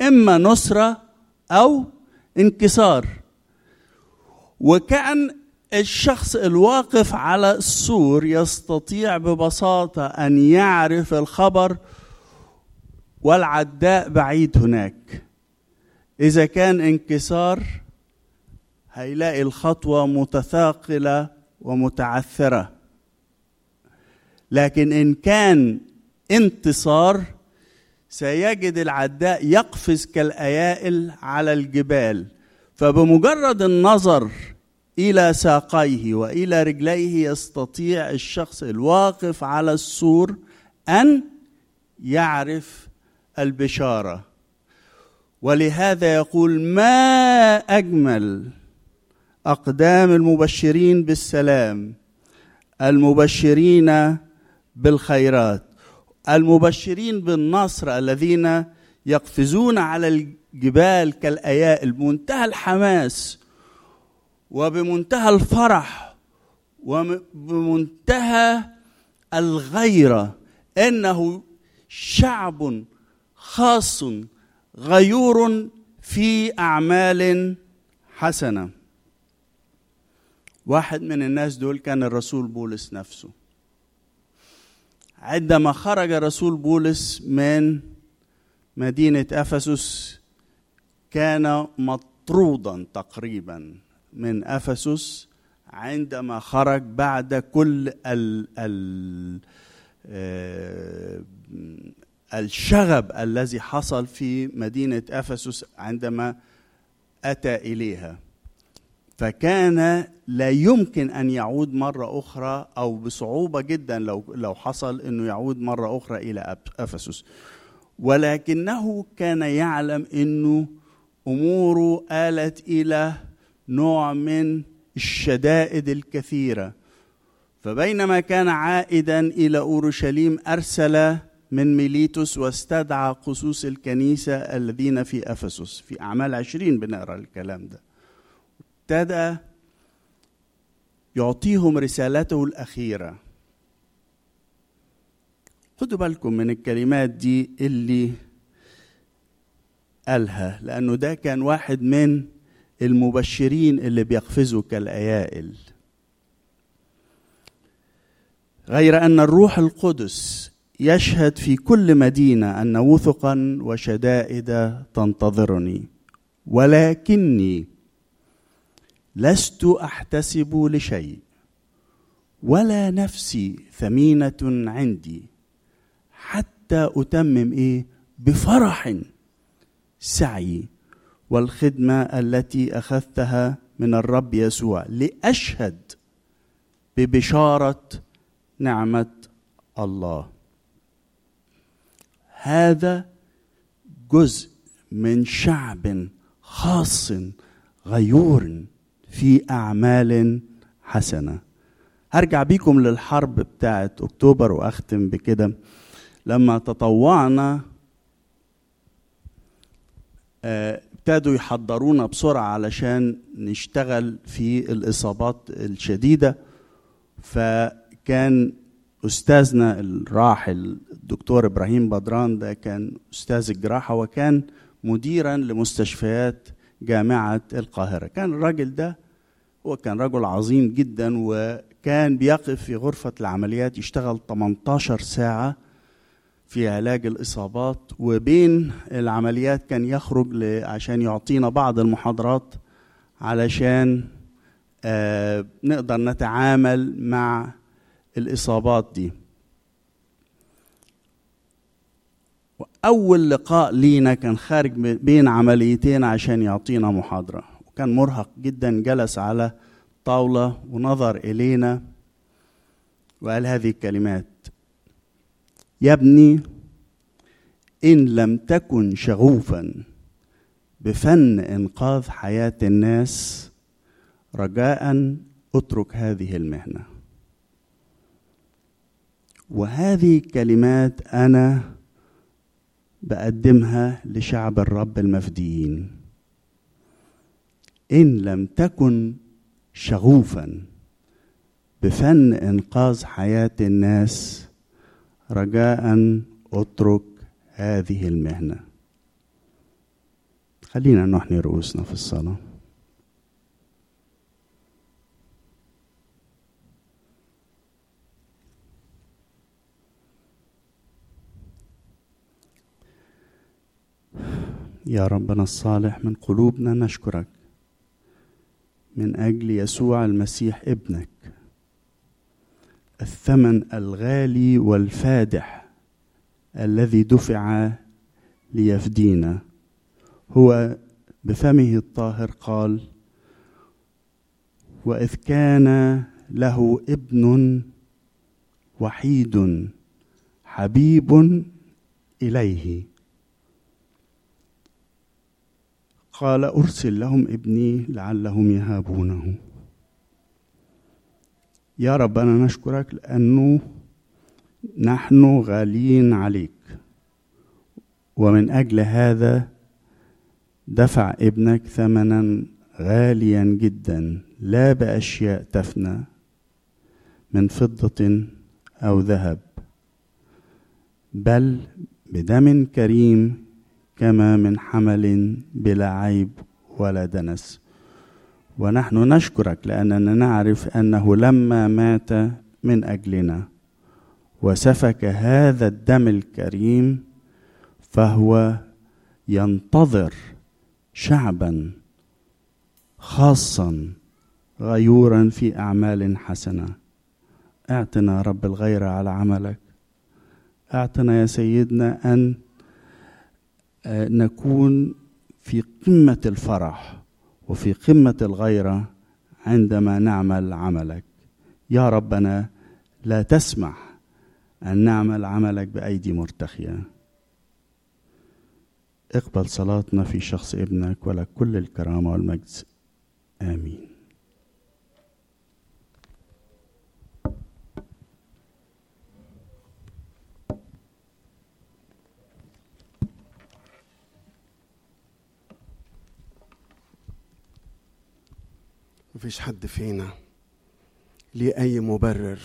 إما نصرة أو انكسار. وكأن الشخص الواقف على السور يستطيع ببساطة أن يعرف الخبر والعداء بعيد هناك. إذا كان انكسار هيلاقي الخطوة متثاقلة ومتعثرة. لكن إن كان انتصار سيجد العداء يقفز كالأيائل على الجبال. فبمجرد النظر إلى ساقيه وإلى رجليه يستطيع الشخص الواقف على السور أن يعرف البشارة. ولهذا يقول ما أجمل أقدام المبشرين بالسلام؟ المبشرين بالخيرات. المبشرين بالنصر الذين يقفزون على الجبال كالايائل بمنتهى الحماس وبمنتهى الفرح وبمنتهى الغيرة إنه شعب خاص غيور في أعمال حسنة. واحد من الناس دول كان الرسول بولس نفسه. عندما خرج الرسول بولس من مدينة أفسس كان مطرودا تقريبا من أفسس عندما خرج بعد كل ال ال آه، الشغب الذي حصل في مدينة أفسس عندما أتى إليها. فكان لا يمكن أن يعود مرة أخرى أو بصعوبة جدا لو لو حصل إنه يعود مرة أخرى إلى أفسس. ولكنه كان يعلم إنه اموره آلت إلى نوع من الشدائد الكثيرة. فبينما كان عائدا إلى أورشليم أرسل من ميليتوس واستدعى قصوص الكنيسة الذين في أفسس في أعمال عشرين بنقرأ الكلام ده. ابتدى يعطيهم رسالته الأخيرة. خدوا بالكم من الكلمات دي اللي قالها لأنه ده كان واحد من المبشرين اللي بيقفزوا كالأيائل. غير أن الروح القدس يشهد في كل مدينة أن وثقا وشدائد تنتظرني. ولكني لست أحتسب لشيء ولا نفسي ثمينة عندي حتى أتمم إيه؟ بفرح. سعي والخدمة التي أخذتها من الرب يسوع لأشهد ببشارة نعمة الله. هذا جزء من شعب خاص غيور في أعمال حسنة. هرجع بيكم للحرب بتاعت أكتوبر وأختم بكده. لما تطوعنا ابتدوا يحضرونا بسرعة علشان نشتغل في الإصابات الشديدة. فكان أستاذنا الراحل الدكتور إبراهيم بدران ده كان أستاذ الجراحة وكان مديرا لمستشفيات جامعة القاهرة. كان الراجل ده هو كان رجل عظيم جدا وكان بيقف في غرفة العمليات يشتغل 18 ساعة في علاج الإصابات وبين العمليات كان يخرج عشان يعطينا بعض المحاضرات علشان آه، نقدر نتعامل مع الإصابات دي. وأول لقاء لينا كان خارج بين عمليتين عشان يعطينا محاضرة. وكان مرهق جدا جلس على طاولة ونظر إلينا وقال هذه الكلمات. يا ابني إن لم تكن شغوفا بفن إنقاذ حياة الناس رجاء أترك هذه المهنة. وهذه كلمات أنا بقدمها لشعب الرب المفديين. إن لم تكن شغوفا بفن إنقاذ حياة الناس رجاء اترك هذه المهنة. خلينا نحني رؤوسنا في الصلاة. يا ربنا الصالح من قلوبنا نشكرك. من أجل يسوع المسيح ابنك. الثمن الغالي والفادح الذي دفع ليفدينا. هو بفمه الطاهر قال وإذ كان له ابن وحيد حبيب إليه. قال أرسل لهم ابني لعلهم يهابونه. يا ربنا نشكرك لأنه نحن غاليين عليك. ومن أجل هذا دفع ابنك ثمنا غاليا جدا لا بأشياء تفنى من فضة أو ذهب بل بدم كريم كما من حمل بلا عيب ولا دنس. ونحن نشكرك لأننا نعرف أنه لما مات من أجلنا وسفك هذا الدم الكريم فهو ينتظر شعبا خاصا غيورا في أعمال حسنة. أعطنا رب الغيره على عملك. أعطنا يا سيدنا أن آه، نكون في قمة الفرح. وفي قمة الغيره عندما نعمل عملك. يا ربنا لا تسمح أن نعمل عملك بأيدي مرتخية. اقبل صلاتنا في شخص ابنك ولك كل الكرامة والمجد. آمين. مفيش حد فينا ليه أي مبرر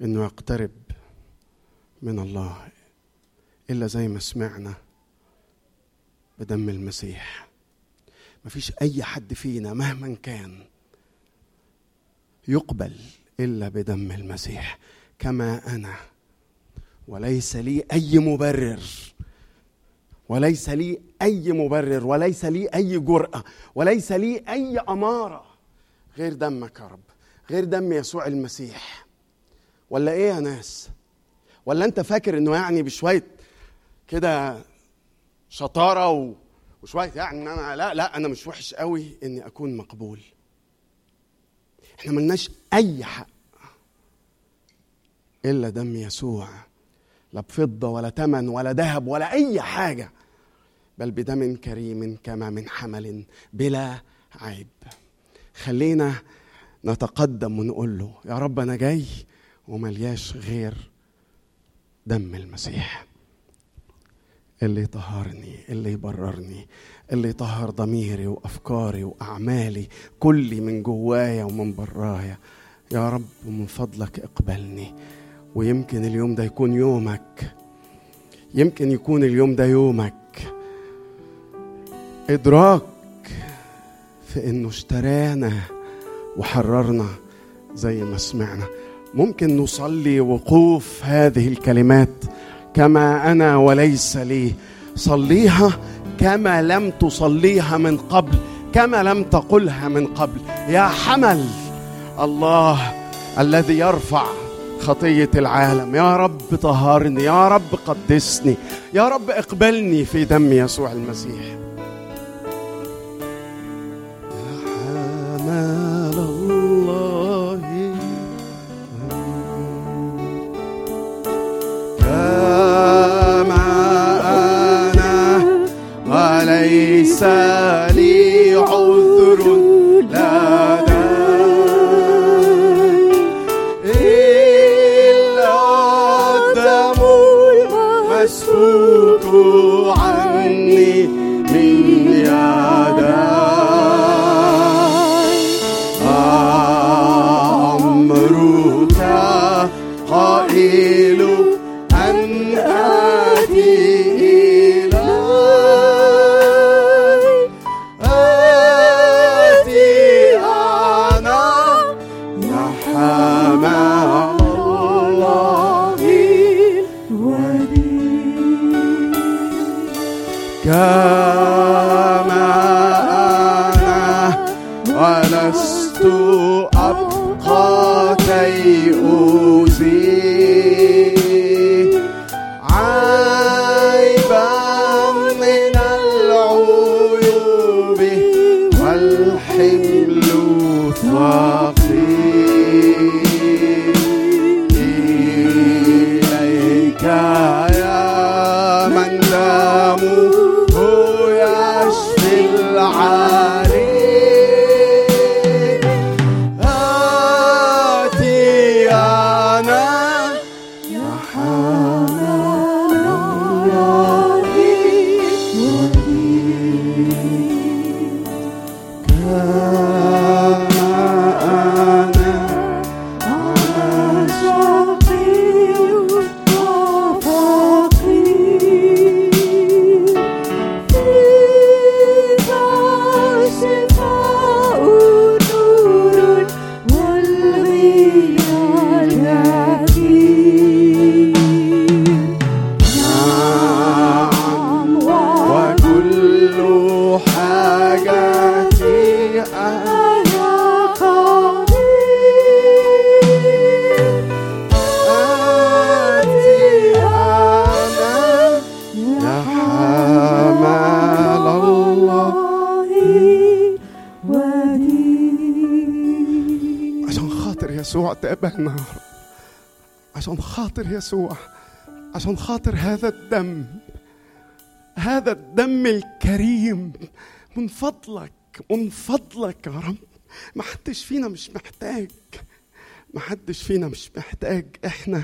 إنه يقترب من الله إلا زي ما سمعنا بدم المسيح. مفيش أي حد فينا مهما كان يقبل إلا بدم المسيح. كما أنا وليس لي أي مبرر وليس لي أي مبرر وليس لي أي جرأة وليس لي أي أمارة. غير دمك يا رب غير دم يسوع المسيح. ولا إيه يا ناس؟ ولا أنت فاكر إنه يعني بشوية كده شطارة. وشوية يعني أنا لا لا أنا مش وحش قوي إني أكون مقبول. إحنا ملناش أي حق إلا دم يسوع. لا بفضة ولا تمن ولا ذهب ولا أي حاجة. بل بدم كريم كما من حمل بلا عيب. خلينا نتقدم ونقول له يا رب أنا جاي وملياش غير دم المسيح. اللي يطهرني اللي يبررني اللي يطهر ضميري وأفكاري وأعمالي كلي من جوايا ومن برايا. يا رب ومن فضلك اقبلني. ويمكن اليوم ده يكون يومك. يمكن يكون اليوم ده يومك. إدراك في إنه اشترانا وحررنا زي ما سمعنا. ممكن نصلي وقوف هذه الكلمات كما أنا وليس لي. صليها كما لم تصليها من قبل كما لم تقلها من قبل. يا حمل الله الذي يرفع خطية العالم. يا رب طهرني يا رب قدسني يا رب اقبلني في دم يسوع المسيح. حمل الله. كما أنا وليس يا رب عشان خاطر يسوع عشان خاطر هذا الدم هذا الدم الكريم. من فضلك من فضلك يا رب. ما حدش فينا مش محتاج ما حدش فينا مش محتاج. إحنا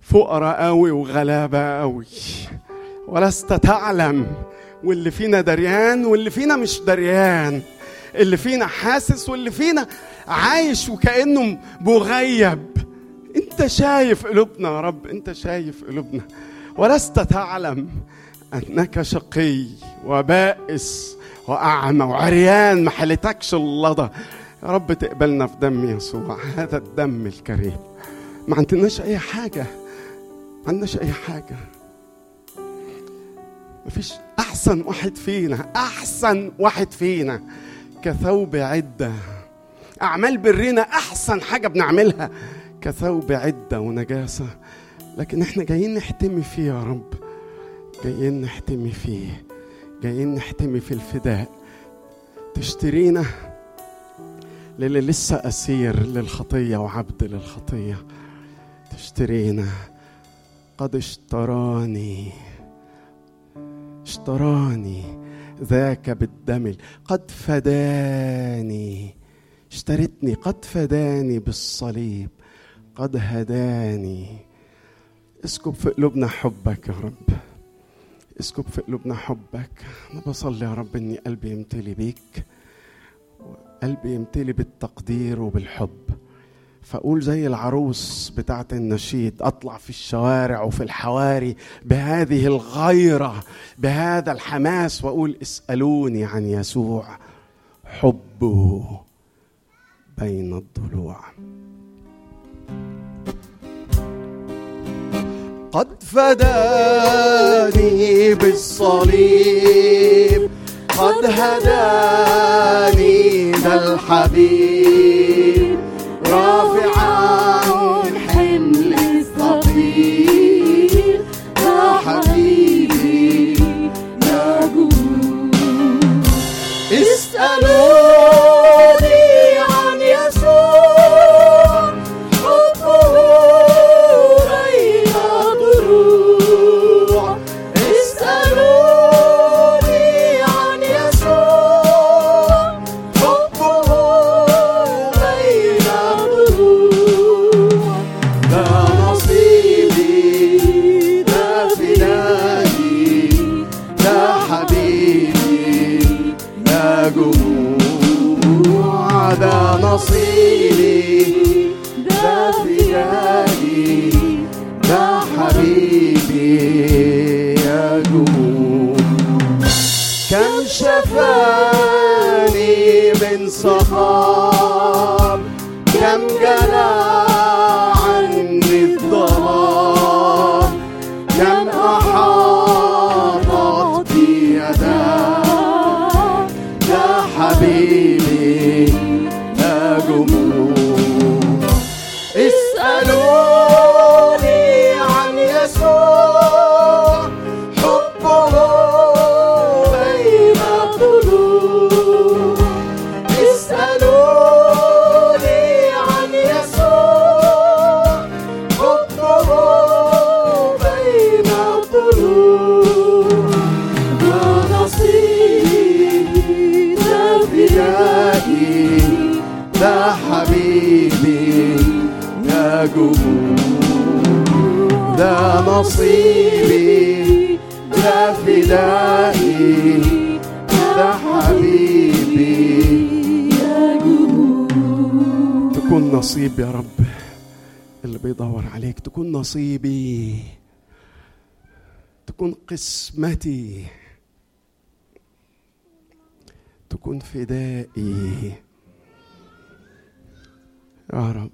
فقراء قوي وغلابة قوي ولست تعلم واللي فينا دريان واللي فينا مش دريان. اللي فينا حاسس واللي فينا عايش وكأنه مغيب. انت شايف قلوبنا يا رب انت شايف قلوبنا. ولست تعلم أنك شقي وبائس وأعمى وعريان ما حلتكش اللضى يا رب تقبلنا في دم يسوع هذا الدم الكريم. ما عندناش أي حاجة ما عندناش أي حاجة. مفيش أحسن واحد فينا أحسن واحد فينا كثوب عدة. أعمال برنا أحسن حاجة بنعملها كثوب عدة ونجاسة. لكن إحنا جايين نحتمي فيه يا رب. جايين نحتمي فيه. جايين نحتمي في الفداء. تشترينا للي لسه أسير للخطية وعبد للخطية. تشترينا. قد اشتراني. اشتراني ذاك بالدم قد فداني. اشترتني قد فداني بالصليب قد هداني. اسكب في قلوبنا حبك يا رب اسكب في قلوبنا حبك. أنا بصلي يا رب إني قلبي يمتلي بيك قلبي يمتلي بالتقدير وبالحب. فأقول زي العروس بتاعت النشيد أطلع في الشوارع وفي الحواري بهذه الغيرة بهذا الحماس وأقول اسألوني عن يسوع حبه. بين الضلوع. قد فداني بالصليب قد هداني ذا الحبيب. رافعا نصيبي ده فدائي حبيبي يا جموع كم شفاني من صخاب تكون نصيب يا رب. اللي بيدور عليك تكون نصيبي. تكون قسمتي. تكون فدائي. يا رب.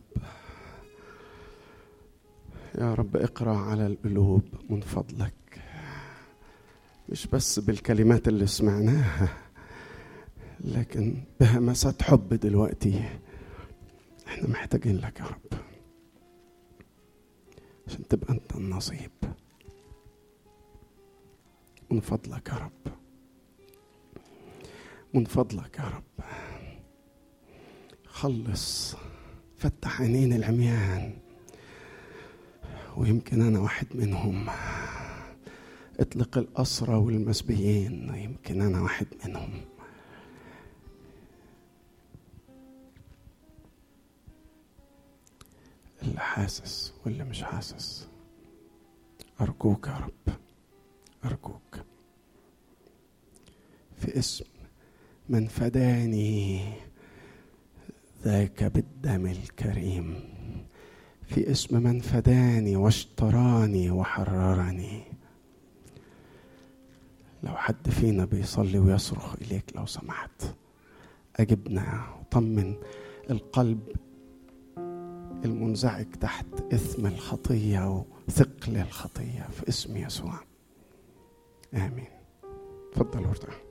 يا رب اقرأ على القلوب من فضلك. مش بس بالكلمات اللي سمعناها لكن بهمسات حب دلوقتي. إحنا محتاجين لك يا رب. عشان تبقى انت النصيب. من فضلك يا رب. من فضلك يا رب. خلص. فتح عينين العميان. ويمكن أنا واحد منهم. اطلق الأسرى والمسبيين. يمكن أنا واحد منهم. اللي حاسس واللي مش حاسس. أرجوك يا رب أرجوك. في اسم من فداني ذاك بالدم الكريم. في اسم من فداني واشتراني وحررني. لو حد فينا بيصلي ويصرخ إليك لو سمحت أجبنا وطمن القلب المنزعج تحت إثم الخطية وثقل الخطية في اسم يسوع. آمين. تفضل وارتاح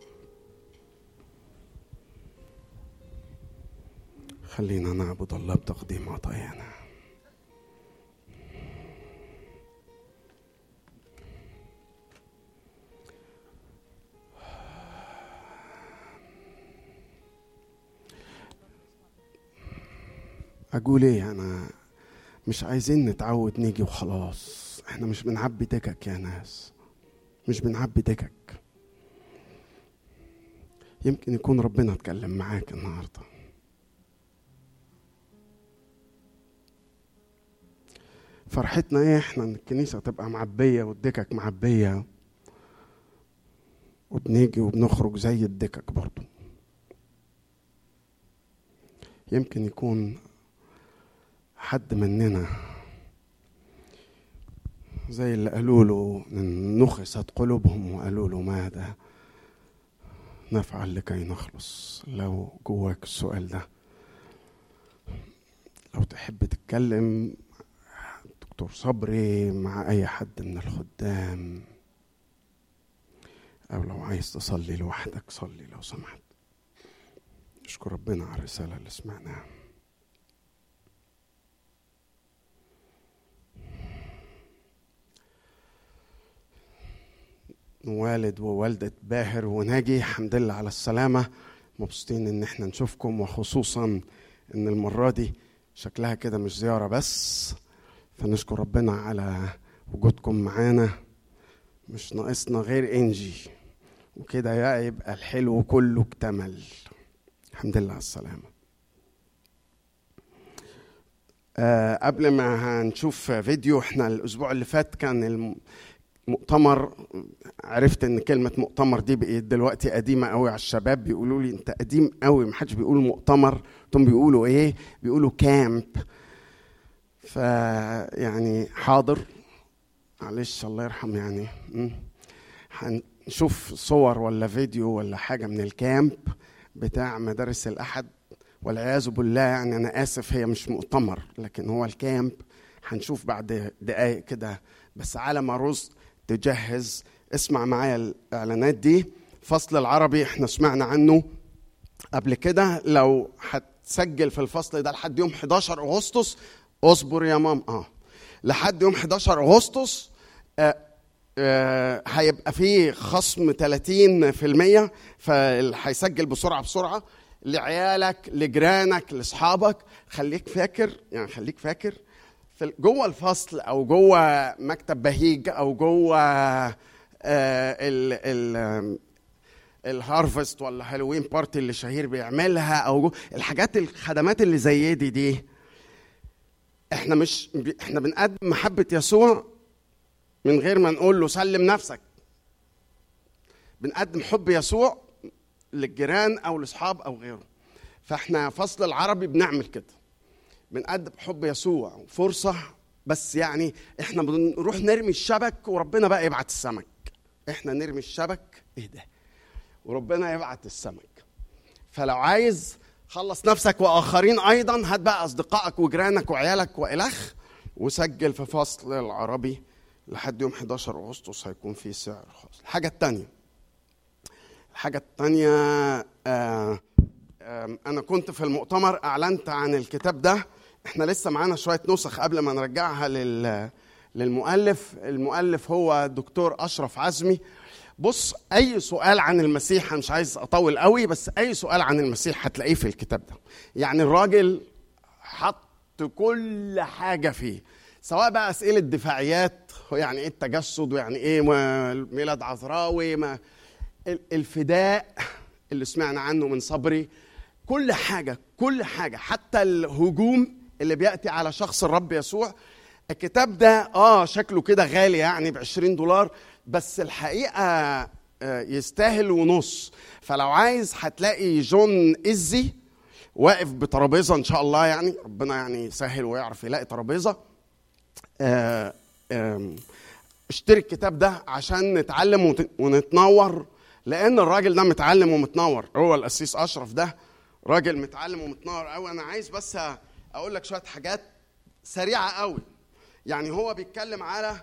خلينا نعبد الله بتقديم عطايانا. أقول إيه أنا مش عايزين نتعود نيجي وخلاص. إحنا مش بنعبي دكك يا ناس. مش بنعبي دكك يمكن يكون ربنا اتكلم معاك النهارده. فرحتنا إيه؟ إحنا إن الكنيسة تبقى معبية والدكك معبية. وبنيجي وبنخرج زي الدكك برضو. يمكن يكون حد مننا زي اللي قالوا له نخست قلوبهم وقالوا له ماذا؟ نفعل لكي نخلص. لو جواك السؤال ده. لو تحب تتكلم دكتور صبري مع أي حد من الخدام أو لو عايز تصلي لوحدك صلي لو سمحت. نشكر ربنا على الرسالة اللي سمعناها. والد ووالدة باهر وناجي الحمد لله على السلامة. مبسوطين إن إحنا نشوفكم وخصوصا إن المرة دي شكلها كده مش زيارة بس. فنشكر ربنا على وجودكم معانا. مش ناقصنا غير انجي وكده يا يبقى الحلو كله اكتمل. الحمد لله على السلامة. آه قبل ما هنشوف فيديو إحنا الأسبوع اللي فات كان المؤتمر عرفت إن كلمة مؤتمر دي بقت دلوقتي قديمة قوي على الشباب بيقولوا لي أنت قديم قوي ما حدش بيقول مؤتمر أنتم بيقولوا إيه؟ بيقولوا كامب فيعني حاضر. معلش الله يرحم يعني. هنشوف صور ولا فيديو ولا حاجة من الكامب بتاع مدارس الأحد. والعياذ بالله يعني أنا آسف هي مش مؤتمر لكن هو الكامب هنشوف بعد دقايق كده. بس على ما رز تجهز. اسمع معايا الإعلانات دي. فصل العربي إحنا سمعنا عنه قبل كده. لو هتسجل في الفصل ده لحد يوم 11 أغسطس اصبر يا مام آه. لحد يوم 11 أغسطس آه آه هيبقى فيه خصم 30% فاللي هيسجل بسرعة بسرعة لعيالك لجيرانك لأصحابك. خليك فاكر يعني خليك فاكر في جوه الفصل أو جوه مكتب بهيج أو جوه آه ال ال ال harvest ولا Halloween party اللي شهير بيعملها أو الحاجات الخدمات اللي زي دي دي إحنا مش إحنا بنقدم محبة يسوع من غير ما نقول له سلم نفسك. بنقدم حب يسوع للجيران أو لأصحاب أو غيره. فإحنا فصل العربي بنعمل كده. بنقدم حب يسوع. فرصة بس يعني إحنا بنروح نرمي الشبك وربنا بقى يبعت السمك. إحنا نرمي الشبك. إيه ده؟ وربنا يبعت السمك. فلو عايز خلص نفسك وآخرين أيضا هات بقى أصدقائك وجيرانك وعيالك وإلخ وسجل في فصل العربي لحد يوم 11 أغسطس هيكون في سعر خاص. الحاجة الثانية الحاجة الثانية آه أنا كنت في المؤتمر أعلنت عن الكتاب ده. إحنا لسه معانا شوية نسخ قبل ما نرجعها لل للمؤلف. المؤلف هو الدكتور أشرف عزمي. بص أي سؤال عن المسيح أنا مش عايز أطول قوي بس أي سؤال عن المسيح هتلاقيه في الكتاب ده. يعني الراجل حط كل حاجة فيه سواء بقى أسئلة دفاعيات يعني إيه التجسد ويعني إيه ميلاد عذراوي ما ال- الفداء اللي سمعنا عنه من صبري. كل حاجة كل حاجة حتى الهجوم اللي بيأتي على شخص الرب يسوع. الكتاب ده آه شكله كده غالي يعني ب 20 دولار بس الحقيقة آه، يستاهل ونص. فلو عايز هتلاقي جون إزي واقف بترابيزة إن شاء الله يعني ربنا يعني يسهل ويعرف يلاقي ترابيزة. آه، اشتري الكتاب ده عشان نتعلم ونتنور لأن الراجل ده متعلم ومتنور. هو القسيس أشرف ده راجل متعلم ومتنور قوي أنا عايز بس أقول لك شوية حاجات سريعة قوي. يعني هو بيتكلم على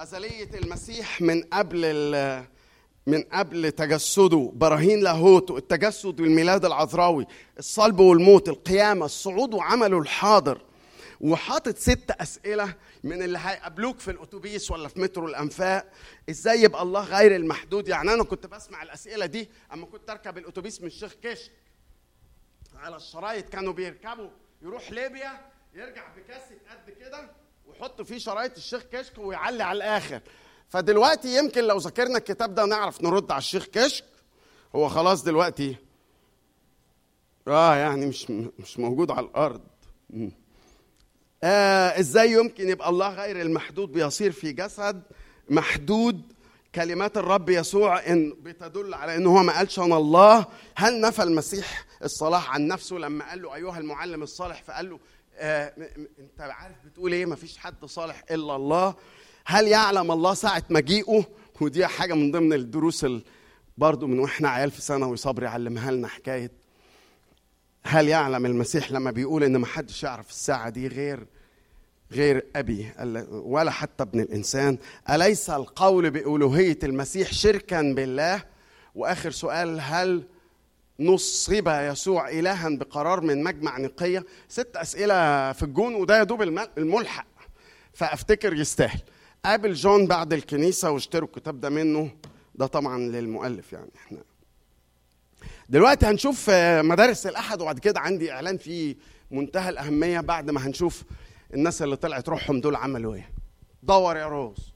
أزلية المسيح من قبل من قبل تجسده براهين لاهوته التجسد والميلاد العذراوي الصلب والموت القيامة الصعود وعمله الحاضر. وحاطط ست أسئلة من اللي هيقابلوك في الأتوبيس ولا في مترو الأنفاق. إزاي يبقى الله غير المحدود؟ يعني أنا كنت بسمع الأسئلة دي أما كنت أركب الأتوبيس من الشيخ كشك. على الشرايط كانوا بيركبوا. يروح ليبيا يرجع بكاسيت قد كده ويحط فيه شرايط الشيخ كشك ويعلي على الآخر. فدلوقتي يمكن لو ذاكرنا الكتاب ده نعرف نرد على الشيخ كشك. هو خلاص دلوقتي آه يعني مش مش موجود على الأرض. آه إزاي يمكن يبقى الله غير المحدود؟ بيصير في جسد محدود كلمات الرب يسوع إن بتدل على إن هو ما قالش أنا الله. هل نفى المسيح الصلاح عن نفسه لما قال له أيها المعلم الصالح؟ فقال له آه أنت عارف بتقول إيه؟ ما فيش حد صالح إلا الله. هل يعلم الله ساعة مجيئه؟ ودي حاجة من ضمن الدروس ال- برضو من وإحنا عيال في ثانوي صبري علمها لنا حكاية. هل يعلم المسيح لما بيقول إن ما حدش يعرف الساعة دي غير غير ال- ولا حتى ابن الإنسان. أليس القول بألوهية المسيح شركا بالله؟ وآخر سؤال هل نصب يسوع الها بقرار من مجمع نقية؟ ست أسئلة في الجون وده الم- الملحق فأفتكر يستاهل. قابل جون بعد الكنيسة واشتروا الكتاب ده منه ده طبعا للمؤلف يعني إحنا. دلوقتي هنشوف آه، مدارس الأحد وبعد كده عندي إعلان في منتهى الأهمية بعد ما هنشوف الناس اللي طلعت روحهم دول عملوا إيه؟ دور يا روز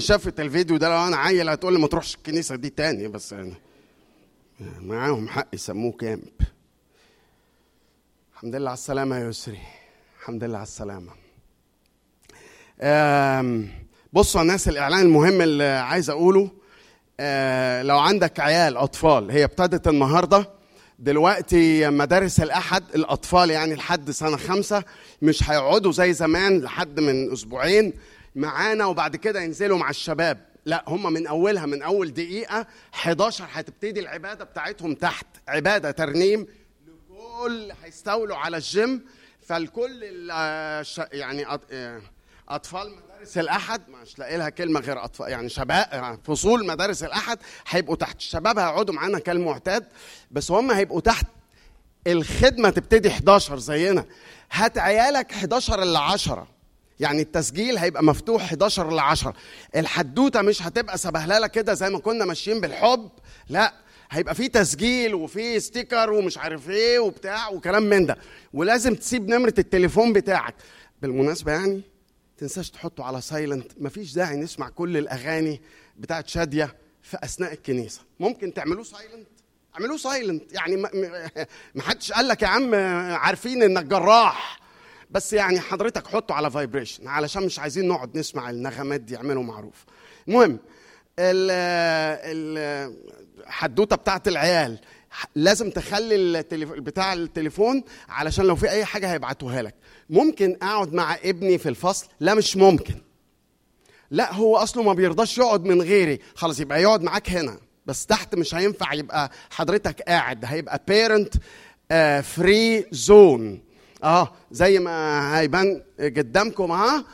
شافت الفيديو ده لو أنا عيل هتقول لي ما تروحش الكنيسة دي تاني بس يعني معاهم حق يسموه كامب. الحمد لله على السلامة يا يسري. الحمد لله على السلامة. بصوا يا الناس الإعلان المهم اللي عايز أقوله آه، لو عندك عيال أطفال هي ابتدت النهارده. دلوقتي مدارس الأحد الأطفال يعني لحد سنة خمسة مش هيقعدوا زي زمان لحد من أسبوعين. معانا وبعد كده ينزلوا مع الشباب. لا هم من أولها من أول دقيقة 11 هتبتدي العبادة بتاعتهم تحت. عبادة ترنيم لكل هيستولوا على الجيم. فالكل يعني آه، أطفال مدارس الأحد مش لاقي لها كلمة غير اطفال يعني شباب آه، فصول مدارس الأحد هيبقوا تحت. الشباب هيقعدوا معانا كالمعتاد بس هم هيبقوا تحت. الخدمة تبتدي 11 زينا. هات عيالك 11 ل 10 يعني التسجيل هيبقى مفتوح 11 ل 10 الحدوتة مش هتبقى سبهللة كده زي ما كنا ماشيين بالحب لا هيبقى في تسجيل وفي ستيكر ومش عارف إيه وبتاع وكلام من ده. ولازم تسيب نمرة التليفون بتاعك. بالمناسبة يعني تنساش تحطه على silent مفيش داعي نسمع كل الأغاني بتاعت شادية في أثناء الكنيسة. ممكن تعملوه silent اعملوه silent يعني ما حدش قال لك يا عم عارفين إنك جراح. بس يعني حضرتك حطه على vibration علشان مش عايزين نقعد نسمع النغمات دي يعملوا معروف. المهم ال- الحدوته بتاعت العيال لازم تخلي التليف... بتاع التليفون علشان لو في أي حاجة هيبعتوها لك. ممكن أقعد مع ابني في الفصل؟ لا مش ممكن. لا هو أصله ما بيرضاش يقعد من غيري. خلاص يبقى يقعد معاك هنا. بس تحت مش هينفع يبقى حضرتك قاعد هيبقى parent free zone آه زي ما هيبان قدامكم آه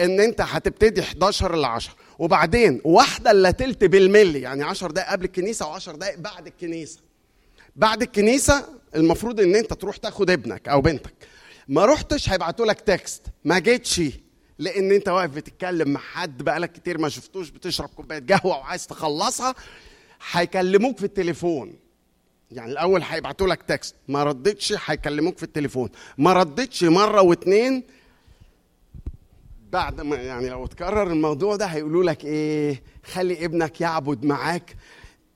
إن أنت هتبتدي 11 ل 10 وبعدين واحدة إلا تلت بالملي يعني 10 دقائق قبل الكنيسة و10 دقائق بعد الكنيسة. بعد الكنيسة المفروض إن أنت تروح تاخد ابنك أو بنتك. ما رحتش هيبعتوا لك text ما جيتش لأن أنت واقف بتتكلم مع حد بقالك كتير ما شفتوش بتشرب كوباية قهوة وعايز تخلصها هيكلموك في التليفون. يعني الأول هيبعتوا لك text ما ردتش هيكلموك في التليفون. ما ردتش مرة واتنين. بعد ما يعني لو اتكرر الموضوع ده هيقولوا لك إيه؟ خلي ابنك يعبد معاك.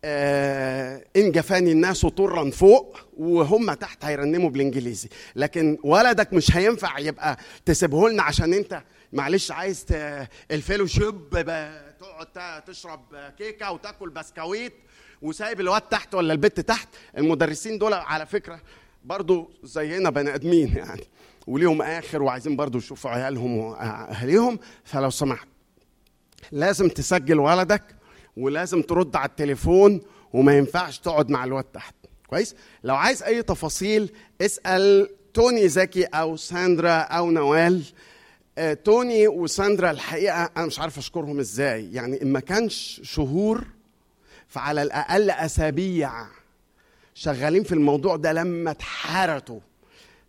آه إن جفاني الناس طرا فوق وهم تحت هيرنموا بالإنجليزي. لكن ولدك مش هينفع يبقى تسيبه لنا عشان أنت معلش عايز ال fellowship تقعد تشرب كيكة وتاكل بسكويت. وسايب الواد تحت ولا البت تحت. المدرسين دول على فكرة برضو زينا بني آدمين يعني. وليهم آخر وعايزين برضو يشوفوا عيالهم وأهاليهم. فلو سمحت لازم تسجل ولدك ولازم ترد على التليفون وما ينفعش تقعد مع الواد تحت. كويس؟ لو عايز أي تفاصيل اسأل توني زكي أو ساندرا أو نوال. آه، توني وساندرا الحقيقة أنا مش عارف أشكرهم إزاي. يعني ما كانش شهور فعلى الأقل أسابيع شغالين في الموضوع ده لما اتحرتوا.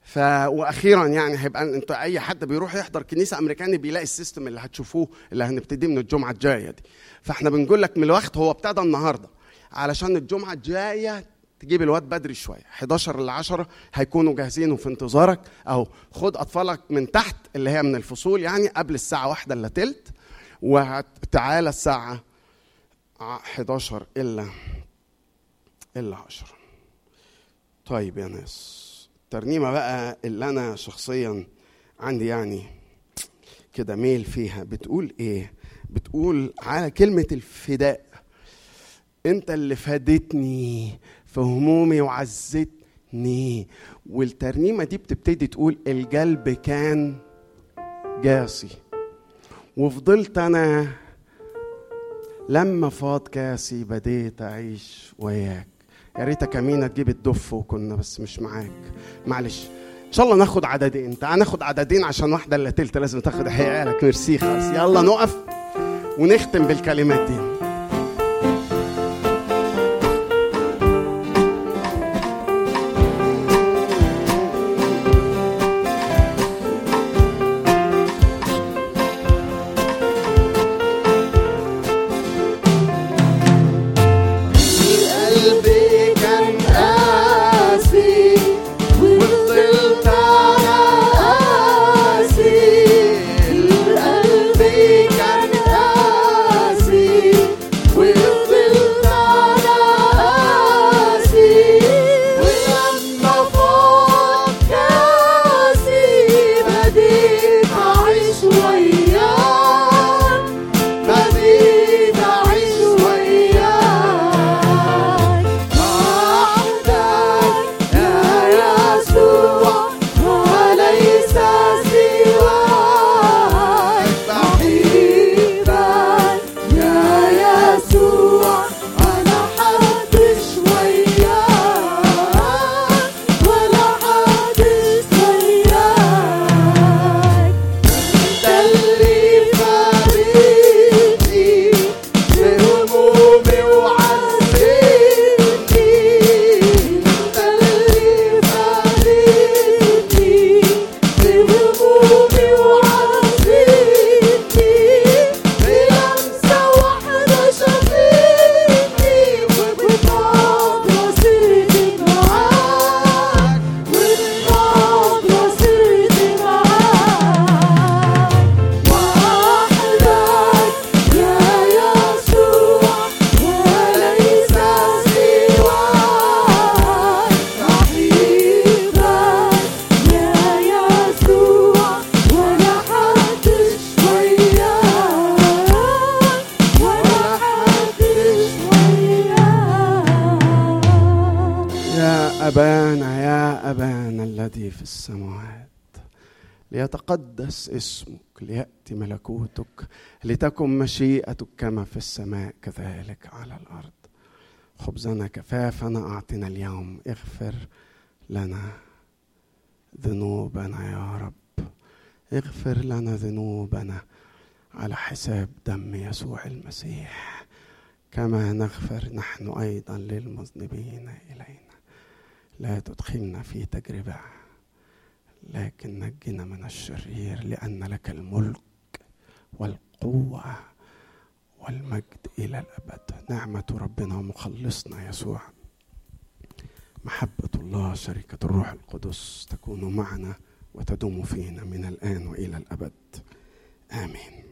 ف وأخيرا يعني هيبقى أنت أي حد بيروح يحضر كنيسة أمريكاني بيلاقي ال system اللي هتشوفوه اللي هنبتدي من الجمعة الجاية دي. فإحنا بنقول لك من الوقت هو ابتدى النهارده. علشان الجمعة الجاية تجيب الواد بدري شوية. 11 ل 10 هيكونوا جاهزين وفي انتظارك. أو خد أطفالك من تحت اللي هي من الفصول يعني قبل الساعة واحدة إلا تلت. وتعالى الساعة 11 إلا إلا 10 طيب يا ناس الترنيمه بقى اللي أنا شخصيا عندي يعني كده ميل فيها. بتقول إيه؟ بتقول على كلمة الفداء أنت اللي فادتني في همومي وعزتني. والترنيمة دي بتبتدي تقول القلب كان جاسي وفضلت أنا لما فاض كاسي بديت أعيش وياك. يا ريتك امينه تجيب الدف وكنا بس مش معاك. معلش إن شاء الله ناخد عددين. تعال ناخد عددين عشان واحدة إلا تلت. لازم تاخد حيالك. ميرسي خالص. يلا نقف ونختم بالكلمات دي اسمك ليأتي ملكوتك لتكن مشيئتك كما في السماء كذلك على الأرض. خبزنا كفافنا أعطنا اليوم اغفر لنا ذنوبنا يا رب. اغفر لنا ذنوبنا على حساب دم يسوع المسيح. كما نغفر نحن أيضا للمذنبين إلينا. لا تدخلنا في تجربة لكن نجنا من الشرير لأن لك الملك والقوة والمجد إلى الأبد. نعمة ربنا ومخلصنا يسوع. محبة الله شركة الروح القدس تكون معنا وتدوم فينا من الآن وإلى الأبد. آمين.